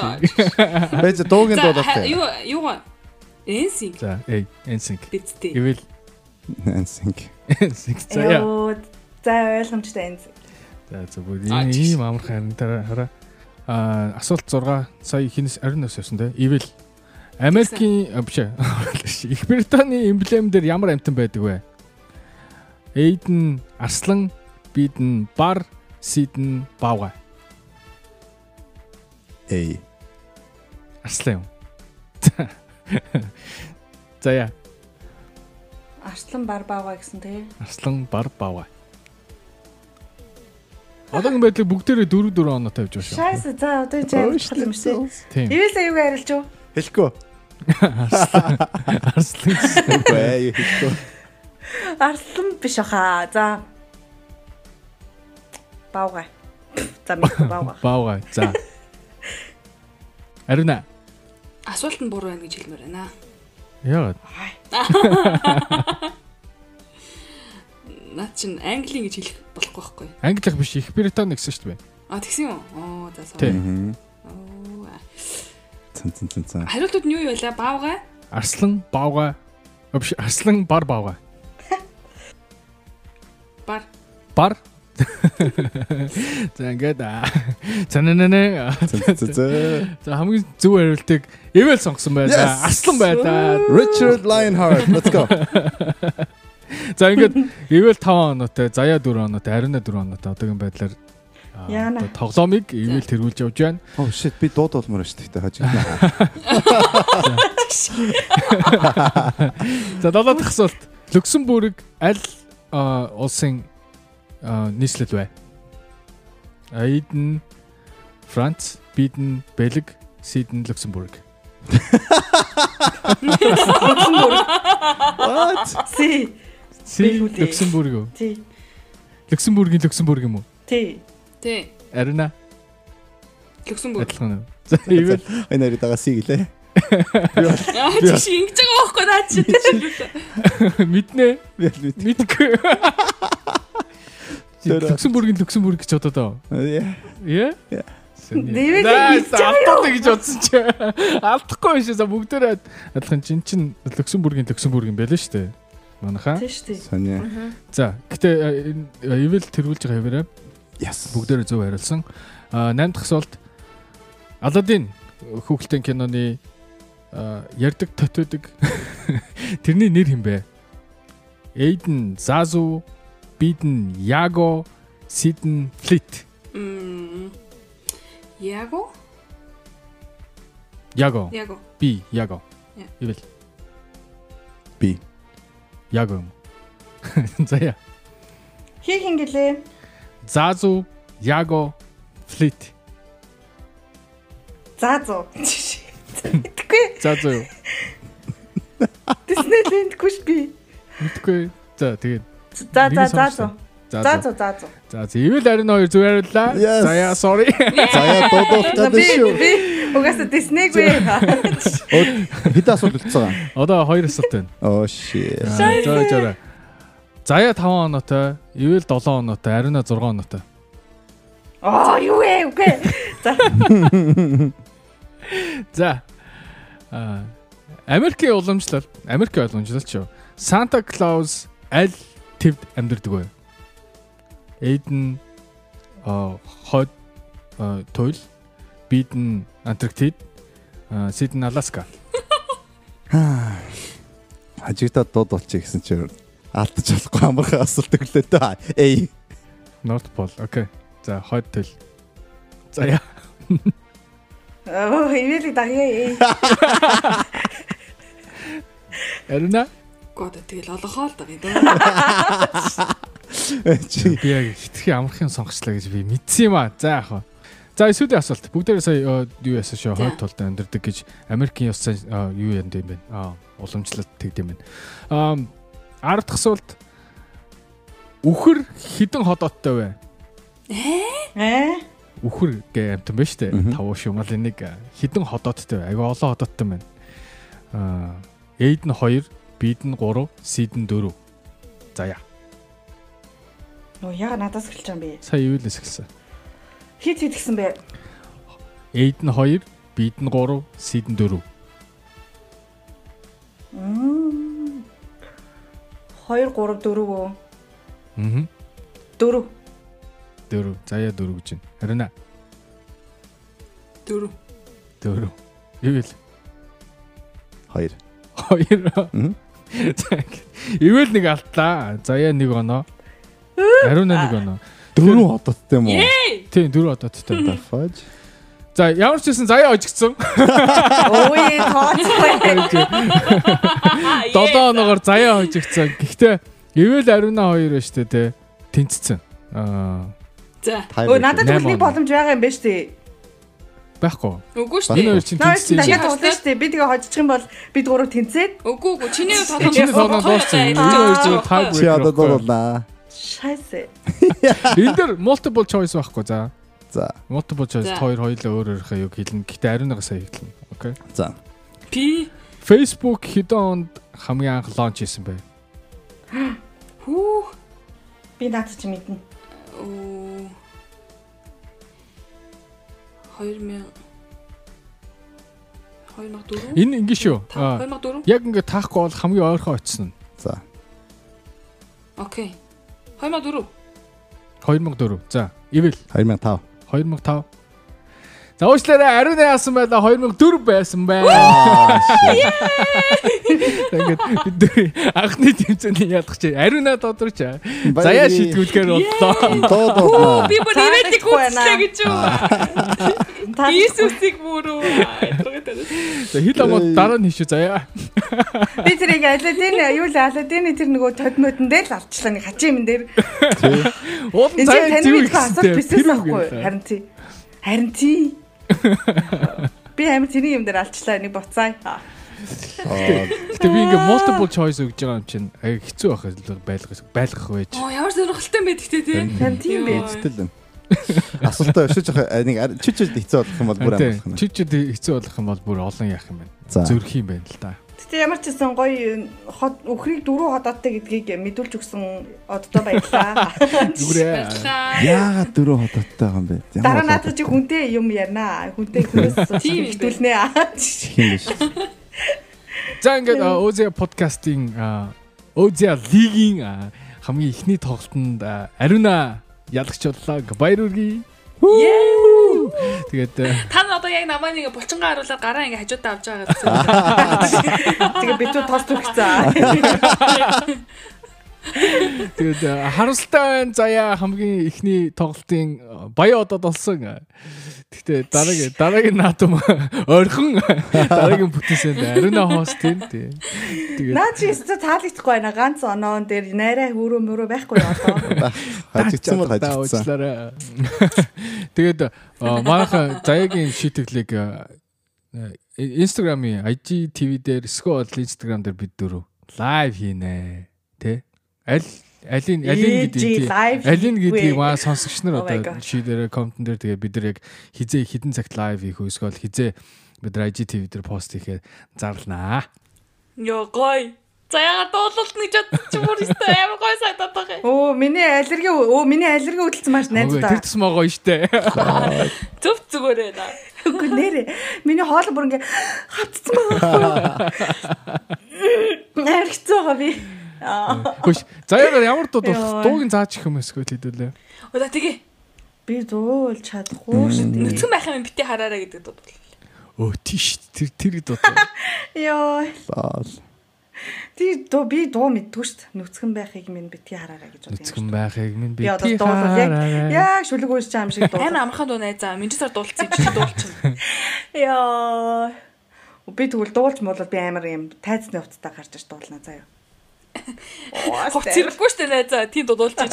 Байж дуугийн ха- юу юу Энсинг За, NSYNC. бидтэй. Ивэл Нансинг. NSYNC. За яа. Йоо. За ойлгомжтой энэ. За зөв. Аа, Ийм амархан харин хараа. Аа, асуулт 6 сая хинэс ариунаас явсан те. Ивэл Америкийн биш. Их Британий эмблем дээр ямар амтан байдаг вэ? Эйден арслан, бидэн бар, сидэн баага. Эй. Арслан юм. За яа. Арслан бар баага гэсэн тий. Арслан бар баага. Одоогийн байдлыг бүгдээрээ 4 4 оноо тавьж байна шүү. Шайс за одоо чи амжилт юм. Тийм. Ивэлээ юу арилж юу? Хэлэхгүй. Арслан. Үгүй ээ юу хэлэхгүй. Арслан биш хаа. За. Баага. За мэд баага. Баага. За. Ариуна. Асуулт нь буруу байна гэж хэлмээр байна. Яагаад? Наад чинь английн гэж хэлэх болохгүй байхгүй. Англих биш Их Британи гэсэн шүү дээ. А тэгсэн юм уу? Оо за Тий. sorry. Мгм. Оо. Цэн цэн цэн цэн. Хариултууд нь юу байлаа? Баавга. Арслан баага. А, Биш арслан бар баага. Бар. Бар. За ингээд цэн. За хамгийн зөв хариултыг ивэл сонгосон байна. Yes! Арслан байлаа. Richard Lionheart. Let's go. За ингээд ивэл 5 оноотой, заяа 4 оноотой, ариуна 4 оноотой одоогийн байдлаар тоглоомыг ивэл тэргүүлж явж байна. Oh shit би дуудуулмаар шүү дээ хажиг. За 7 дахь асуулт. Люксембург аль улсын нийслэл вэ? Айден Франц, Биден Бэлэг, Сиден Люксембург. What? Си. Си? Люксембург уу? Тий. Люксембургийн Люксембург юм уу? Тий. Тий. Арина Люксембург. адилхан уу? За ивэл Энэ нарийн дагаа си гэлээ. Аа чи ингэж байгаа байхгүй наа чи. мэднэ. Мэдгүй. Тэр- Люксембургийн Люксембург гэж бодоод аа. Яа. Байгаа алдаа гэж бодсон чи. Алдахгүй биш за бүгдээрээ адилхан чин чин Люксембургийн Люксембург юм байлаа шүү дээ. Манайхаа. Тий шүү дээ. Соня. За гэтээ ивэл тэргүүлж байгаа хэвээрээ Yes. бүгдээрээ зөв хариулсан. А 8 дахь асуулт Аладдин хүүхэлдэйн киноны ярддаг тотодог тэрний нэр хэм бэ? Эйден Зазу, Биден Яго, Сиден Флит. Яго? Яго. Яго. Би Яго. Ивэл Би. Яго юм. За яа. Хий хингэлээ. Зазу, Яго, Флит. За зөө. Итгэхгүй. Зазу юу? Диснейленд гүш би. Мэдгүй. За тэгээд За за за. За За за. за. За за ивэл ариун хоёр. Yes. За яа sorry. За, гэдэг Би шүү. би угаасаа Диснейгүй. Хэд асуулт үлдсэн байгаа? Одоо хоёр асуулт байна. Oh shit. За за. Заяа 5 оноотой, ивэл 7 оноотой, ариуна 6 оноотой. Аа юу вэ? Үгүй. За За. А Америкийн уламжлал, Америкийн уламжлал ч юу. Санта Клаус аль твд амьдардаг? Эйден а, хойд туйл, бид нь Антарктид, а, Сид нь Аласка. Хажигдаа дууд болчих гэсэн чинь алдаж болохгүй амархан асуулт өглөө дөө. Эй. North Pole. Окей. За хойд туйл. За яа. Оо, ивэл дагьяа. Аруна Гоод тэгэл олохоо л даа даа. Чи би яг хитрхи амархын сонгочлаа гэж би мэдсэн юм аа. За яах вэ? За эсвэл асуулт. Бүгдээрээ сая э, юу яасан шүү хойд тулд амьдардаг гэж Америкийн ёс э, юу янд юм бэ? Аа уламжлалт тэгд юм байна. Аа ард дахь асуулт. Үхэр хідэн ходооттой вэ? Э? Үхэр гэ амтан байна штэ. Мгм. Тавуу шумал нэг хідэн ходооттой вэ? Айгаа олон ходооттой байна. Аа Эйд нь 2, Бид нь 3, Сид нь 4. За яа. Нөө яга надаас эхэлж байгаа юм бэ? Сая юу лээс эхэлсэн? Хит хит гисэн бэ? Эйд нь 2, Бид нь 3, Сид нь 4. Мм. 2 3 4 өө. Аа. 4. 4. За яа 4 гэж байна. Харин аа Дөрөв. 4. Юу вэ? хоёр. 2. Ивэл нэг алдлаа. За яа нэг оноо. Ариуна нэг оноо. Дөрөв хототтой юм уу? Тийм 4 одооттой. Fudge. За ямар ч гэсэн заяа ожигдсон. Ой, тооцгүй. 7 оноогоор заяа ожигдсон. Гэхдээ ивэл ариуна 2 ба штэ те. Тэнцсэн. Аа За. Өө надад оноо. боломж байгаа юм шүү дээ. Байхгүй. Үгүй шүү дээ. хоёр чинь тэнцсэн. дахиад Чи уулна шүү дээ. Би тэгээ хожчих юм бол бид гурав тэнцээд Үгүй үгүй чиний Чиний тоглоом тоглоом дууссан. Энэ хоёр зүгээр таг Чи одоо дуулаа. шайсе. Энэ дэр multiple choice байхгүй за. За. Multiple choice хоёр хоёлаа өөр өөрийнхөө юг хэлнэ. Гэхдээ ариунага сая хэлнэ. Окей. За. Пи. Facebook хэдэн онд хамгийн анх лонч хийсэн бэ? Хүүх. Би наад чи мэднэ. Оо. 2000 2004 Энэ ингэ шүү. Аа, 2004 Яг ингээ таахгүй бол хамгийн ойрхон очсон нь За. Окей 2004 2004. За, ивэл 2005. 2005. За уучлаарай ариун яасан байла 2004 байсан бай. Ингээд анхны тэмцээний ядах чи ариунаа тодорч. Заяа шийдгүүлэхээр боллоо. Би бүр байна. үзлээ гэж юу Иесусыг бүрүү За хил амууд дараа нь хийшүү заяа. би тэрийг Аладдин юу л Аладдины тэр нөгөө тодмодон дээр л авчлаа нэг хачийн юм дээр. Уулын зив мэдгүй асуулт бисээс Тэр авахгүй. Харин тий. Харин тий. Би амир тэрийн юм дээр алчлаа нэг буцаа. Гэтэ би ингээ multiple choice өгж байгаа юм чинь хэцүү байх байлгах байлгах байж. Оо ямар сонирхолтой юм бэ гэхдээ тий Харин тийм бэ. Хэцтэй л юм. Асуултаа өшөж явах нэг ар- чич чич хэцүү болох юм бол бүр амарх юм. Чи чи хэцүү болох юм бол бүр олон яах юм байна. Зүрх юм байна л да. Гэтэ ямар ч гэсэн гоё хот өхрийг дөрөв ходооттой гэдгийг мэдүүлж өгсөн оддоо баярлаа. Баярлалаа. Яагаад дөрөв байгаа юм бэ? Дараа надад чи хүнтэй юм ярина. Хүнтэй Тийм бэ. хитүүлнэ. юм биш. За ингээд Озя подкастын Озя лигийн хамгийн ихний тоглолтод Ариуна ялагч боллоо. Баяр үргэе. Тэгээд а, Та нар одоо яг намаа нэг булчингаа харуулаад гараа ингээ хажуудаа авч байгаа гэсэн. Тэгээ бид тус төгцөө. тэгээд а, харамсалтай байна. Заяа хамгийн ихний тоглолтын а, баяа одод болсон. Гэхдээ дараагийн дараагийн наадам ойрхон дараагийн бүтээсэнд Ариуна хост тийм. Тэгээд Наа чи өстө таалагдахгүй байна. Ганц оноон дээр найраа хөрөө мөрөө байхгүй одоо. Хажигдсан бол хажигдсан. Тэгээд манайха заяагийн шийтгэлийг а, Instagram-ийн IGTV дээр эсвэл Instagram дээр бид дөрөв лайв хийнэ. Аль алин алин гэдэг алин гэдгийг маа сонсогч нар Oh одоо God. шийдэрэ комментэн дээр тэгээ бид нар яг хизээ хідэн цагт лайв хийх эсвэл хизээ бид нар IGTV дээр пост хийхээр зарлнаа. Йоо гой. За яагаад дуулалт нэг ч бүр өстой амар гой сайдаад байгаа. Оо миний аллерги өө миний аллерги үүдэлсэн маш найз Үгүй, та. Тэр тусмаа гоё штэ. Зөв зүгээрээ да. Үгүй нэрэ. Миний хоол бүр ингээ хавцсан байгаа. Амар хэцүү байгаа би. Аа. Хөөш. Заяагаар ямар дуу Йоо. дууг нь зааж их юм эсвэл хэдүүлээ. Удаа тэгээ. Би зөөл чадахгүй шүү дээ. Нүцгэн байх юм бити хараараа гэдэг дуу. Өө тийш тэр тэр дуудаа. Йоо. Баал. Тий дуу би дуу мэддгүй шүү дээ. Нүцгэн байхыг минь битгий хараарай гэж бодсон. Нүцгэн байхыг минь Би одоо дуулал яг яг шүлэг үүсч байгаа юм шиг дуу. Амар амархан дуу найзаа. Минжисаар дуулцсан чи дуулчихна. Яа. Би тэгвэл дуулж молол би амар юм тайцны хувцтай гарч ир дуулна заяа. Хог зэрэггүй штэ найзаа. Тийм дуу дуулж чиж.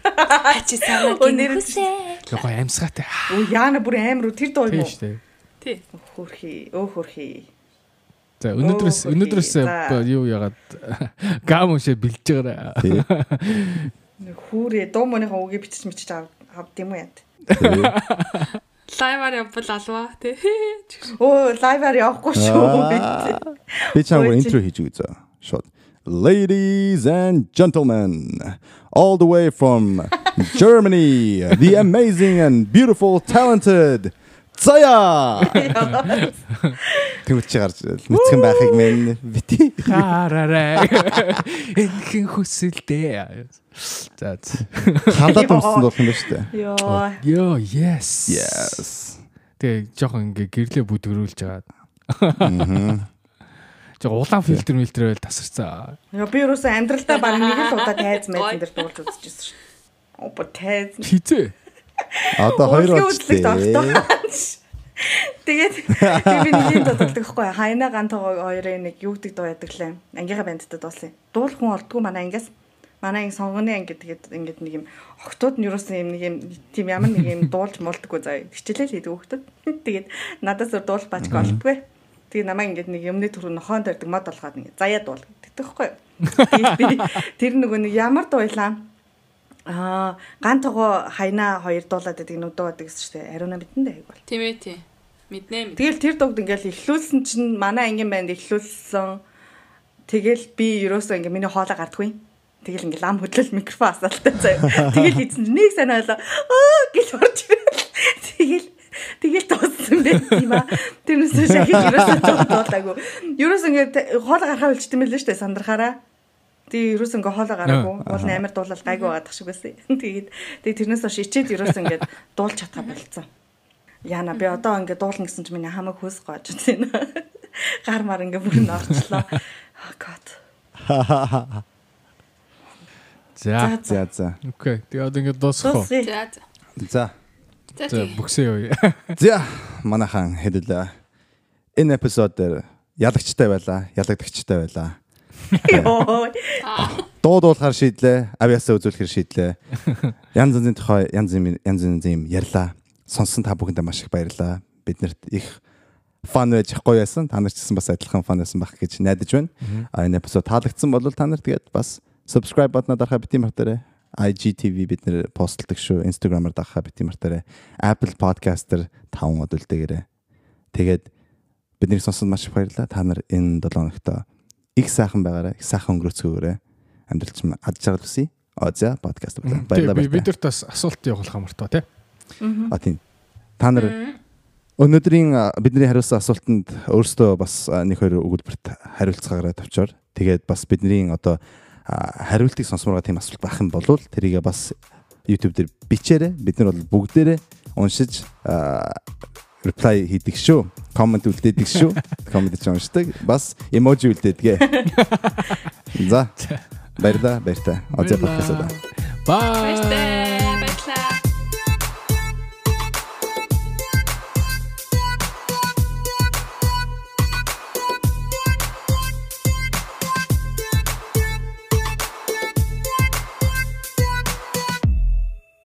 Ачи санаа Өнөр- гинхүсээ. Гоо амьсгаатай. Өө яана бүр үү тэр дуу юм уу? Тийш дээ. Тий. Хөрхи, өө хөрхи. За өнөөдрөөс Оо, өнөөдрөөс за. юу ягаад гам уншаа бэлж байгаа. Тий. Хүүрээ дуу мөнийхөө үгийг бичиж мичиж ав авд юм уу яа. Лайваар явбал алва тий. Өө лайваар явахгүй шүү. Би чамд интро хийж үзээ. Шот. Ladies and gentlemen, all the way from Germany, the amazing and beautiful, talented Зая. Тэгвэл чи гарч. Нүцгэн байхыг мэн бити. Хараарай. Энхэн хүсэлдээ. За. Хандаад өмсөн болох юм ба штэ. Йоо. Йоо, yes. Yes. Тэгээ жоохон ингээ гэрлээ бүдгэрүүлж байгаа. Мгм. Жоо улаан фильтр мэлтэр байл тасарсан. Яа би юусэн амьдралдаа баг нэг л удаа тайз майзан дээр дуулж үзчихсэн шүү. Опа тайз. Хизээ. Одоо хоёр болчихлоо. Тэгээд би нэг юм дууддаг байхгүй хайна гантаа хоёрын нэг юу гэдэг дуу ядаг лээ. Ангийнхаа бандтай дууслаа. Дуул хүн ордгоо манай ангиас. Манай анги сонгоны анги тэгээд ингээд нэг юм охтууд нь юусэн юм нэг юм тийм ямар нэг юм дуулж муулдаггүй заа. Хичээлэл хийдэг хөхтөд. Тэгээд надаас дуул баачг олдгүй. Тэгээд намайг ингээд нэг юмны түрүү нохоон дэрдэг мод болгоод ингээд заяа дуул гэдэг байхгүй. Би тэр нөгөө нэг ямар дуулаа Аа, ган того хайна хоёр дуулаад байдаг нүдөө байдаг шүү дээ. Ариуна мэдэн дээ бол. Тийм ээ тий. Мэднэ мэд. Тэгэл тэр дугд ингээл ихлүүлсэн чинь манай ангийн банд ихлүүлсэн. Тэгэл би ерөөсөө ингээ миний хоолоо гардаггүй. Тэгэл ингээ лам хөдлөл микрофон асаалтай заяа. Тэгэл хийсэн чинь нэг сайн ойлоо. Аа гэл орж ирэл. Тэгэл тэгэл дууссан байх юм аа. Тэрнээс шахиж ерөөсөө дуулаагүй. Ерөөсөө ингээ хоолоо гарахаа мэлээ шүү дээ сандрахаараа. Тэгээ ерөөс ингээ хоолоо гараагүй. Уул амар дуулал гайгүй байгаадах шиг байсан. Тэгээд тэгээ тэрнээс хойш ичээд ерөөс ингээ дуулж чадхаа болцсон. Яна би одоо ингээ дуулна гэсэн чинь миний хамаг хөөс гоож байна. Гар мар ингээ бүр нь орчлоо. Oh god. За. За за. Окей. Тэгээ одоо ингэ дуусах. За за. За. За бүксээ юу? За манахан хэдүүлээ. Энэ эпизод дээр ялагчтай байлаа, ялагдагчтай байлаа. Йоо. Дуу дуулахаар шийдлээ, авиасаа үзүүлэхээр шийдлээ. Янз янзын тухай янз янз янз янз юм ярьлаа. Сонсон та бүхэндээ маш их баярлалаа. Биднэрт их фан байж гоё байсан. Та нар ч гэсэн бас адилхан фан байсан байх гэж найдаж байна. А энэ эпизод таалагдсан бол та нар тэгээд бас subscribe бутнаа дарахаа бити мартаарай. IGTV бид нэр постлдог шүү. Instagram-аар дарахаа бити мартаарай. Apple Podcast-ээр таван од үлдээгээрэй. Тэгээд биднийг сонсоод маш их баярлалаа. Та нар энэ 7 хоногт их сайхан байгаарай. Их сайхан өнгөрөөцгөөрэй. Амьдралч юм ад жаргал үсэ. Оо за подкаст байна. Баярлалаа. Би баярлалаа. бидэрт бас асуулт явуулах амартай тий. А тийм. Та нар өнөөдрийн бидний хариулсан асуултанд өөрсдөө бас нэг хоёр өгүүлбэрт хариулцгаагаараа тавьчаар тэгээд бас бидний одоо хариултыг сонсмороо тийм асуулт байх юм бол тэрийг бас YouTube дээр бичээрэй. Бид нар бол бүгдээрээ уншиж reply хийдэг шүү. Comment үлдээдэг шүү. Comment ч уншдаг. Бас emoji үлдээдгээ. За. Баярлалаа, баяртай. Оцоо подкаст удаа. Bye. Баяртай.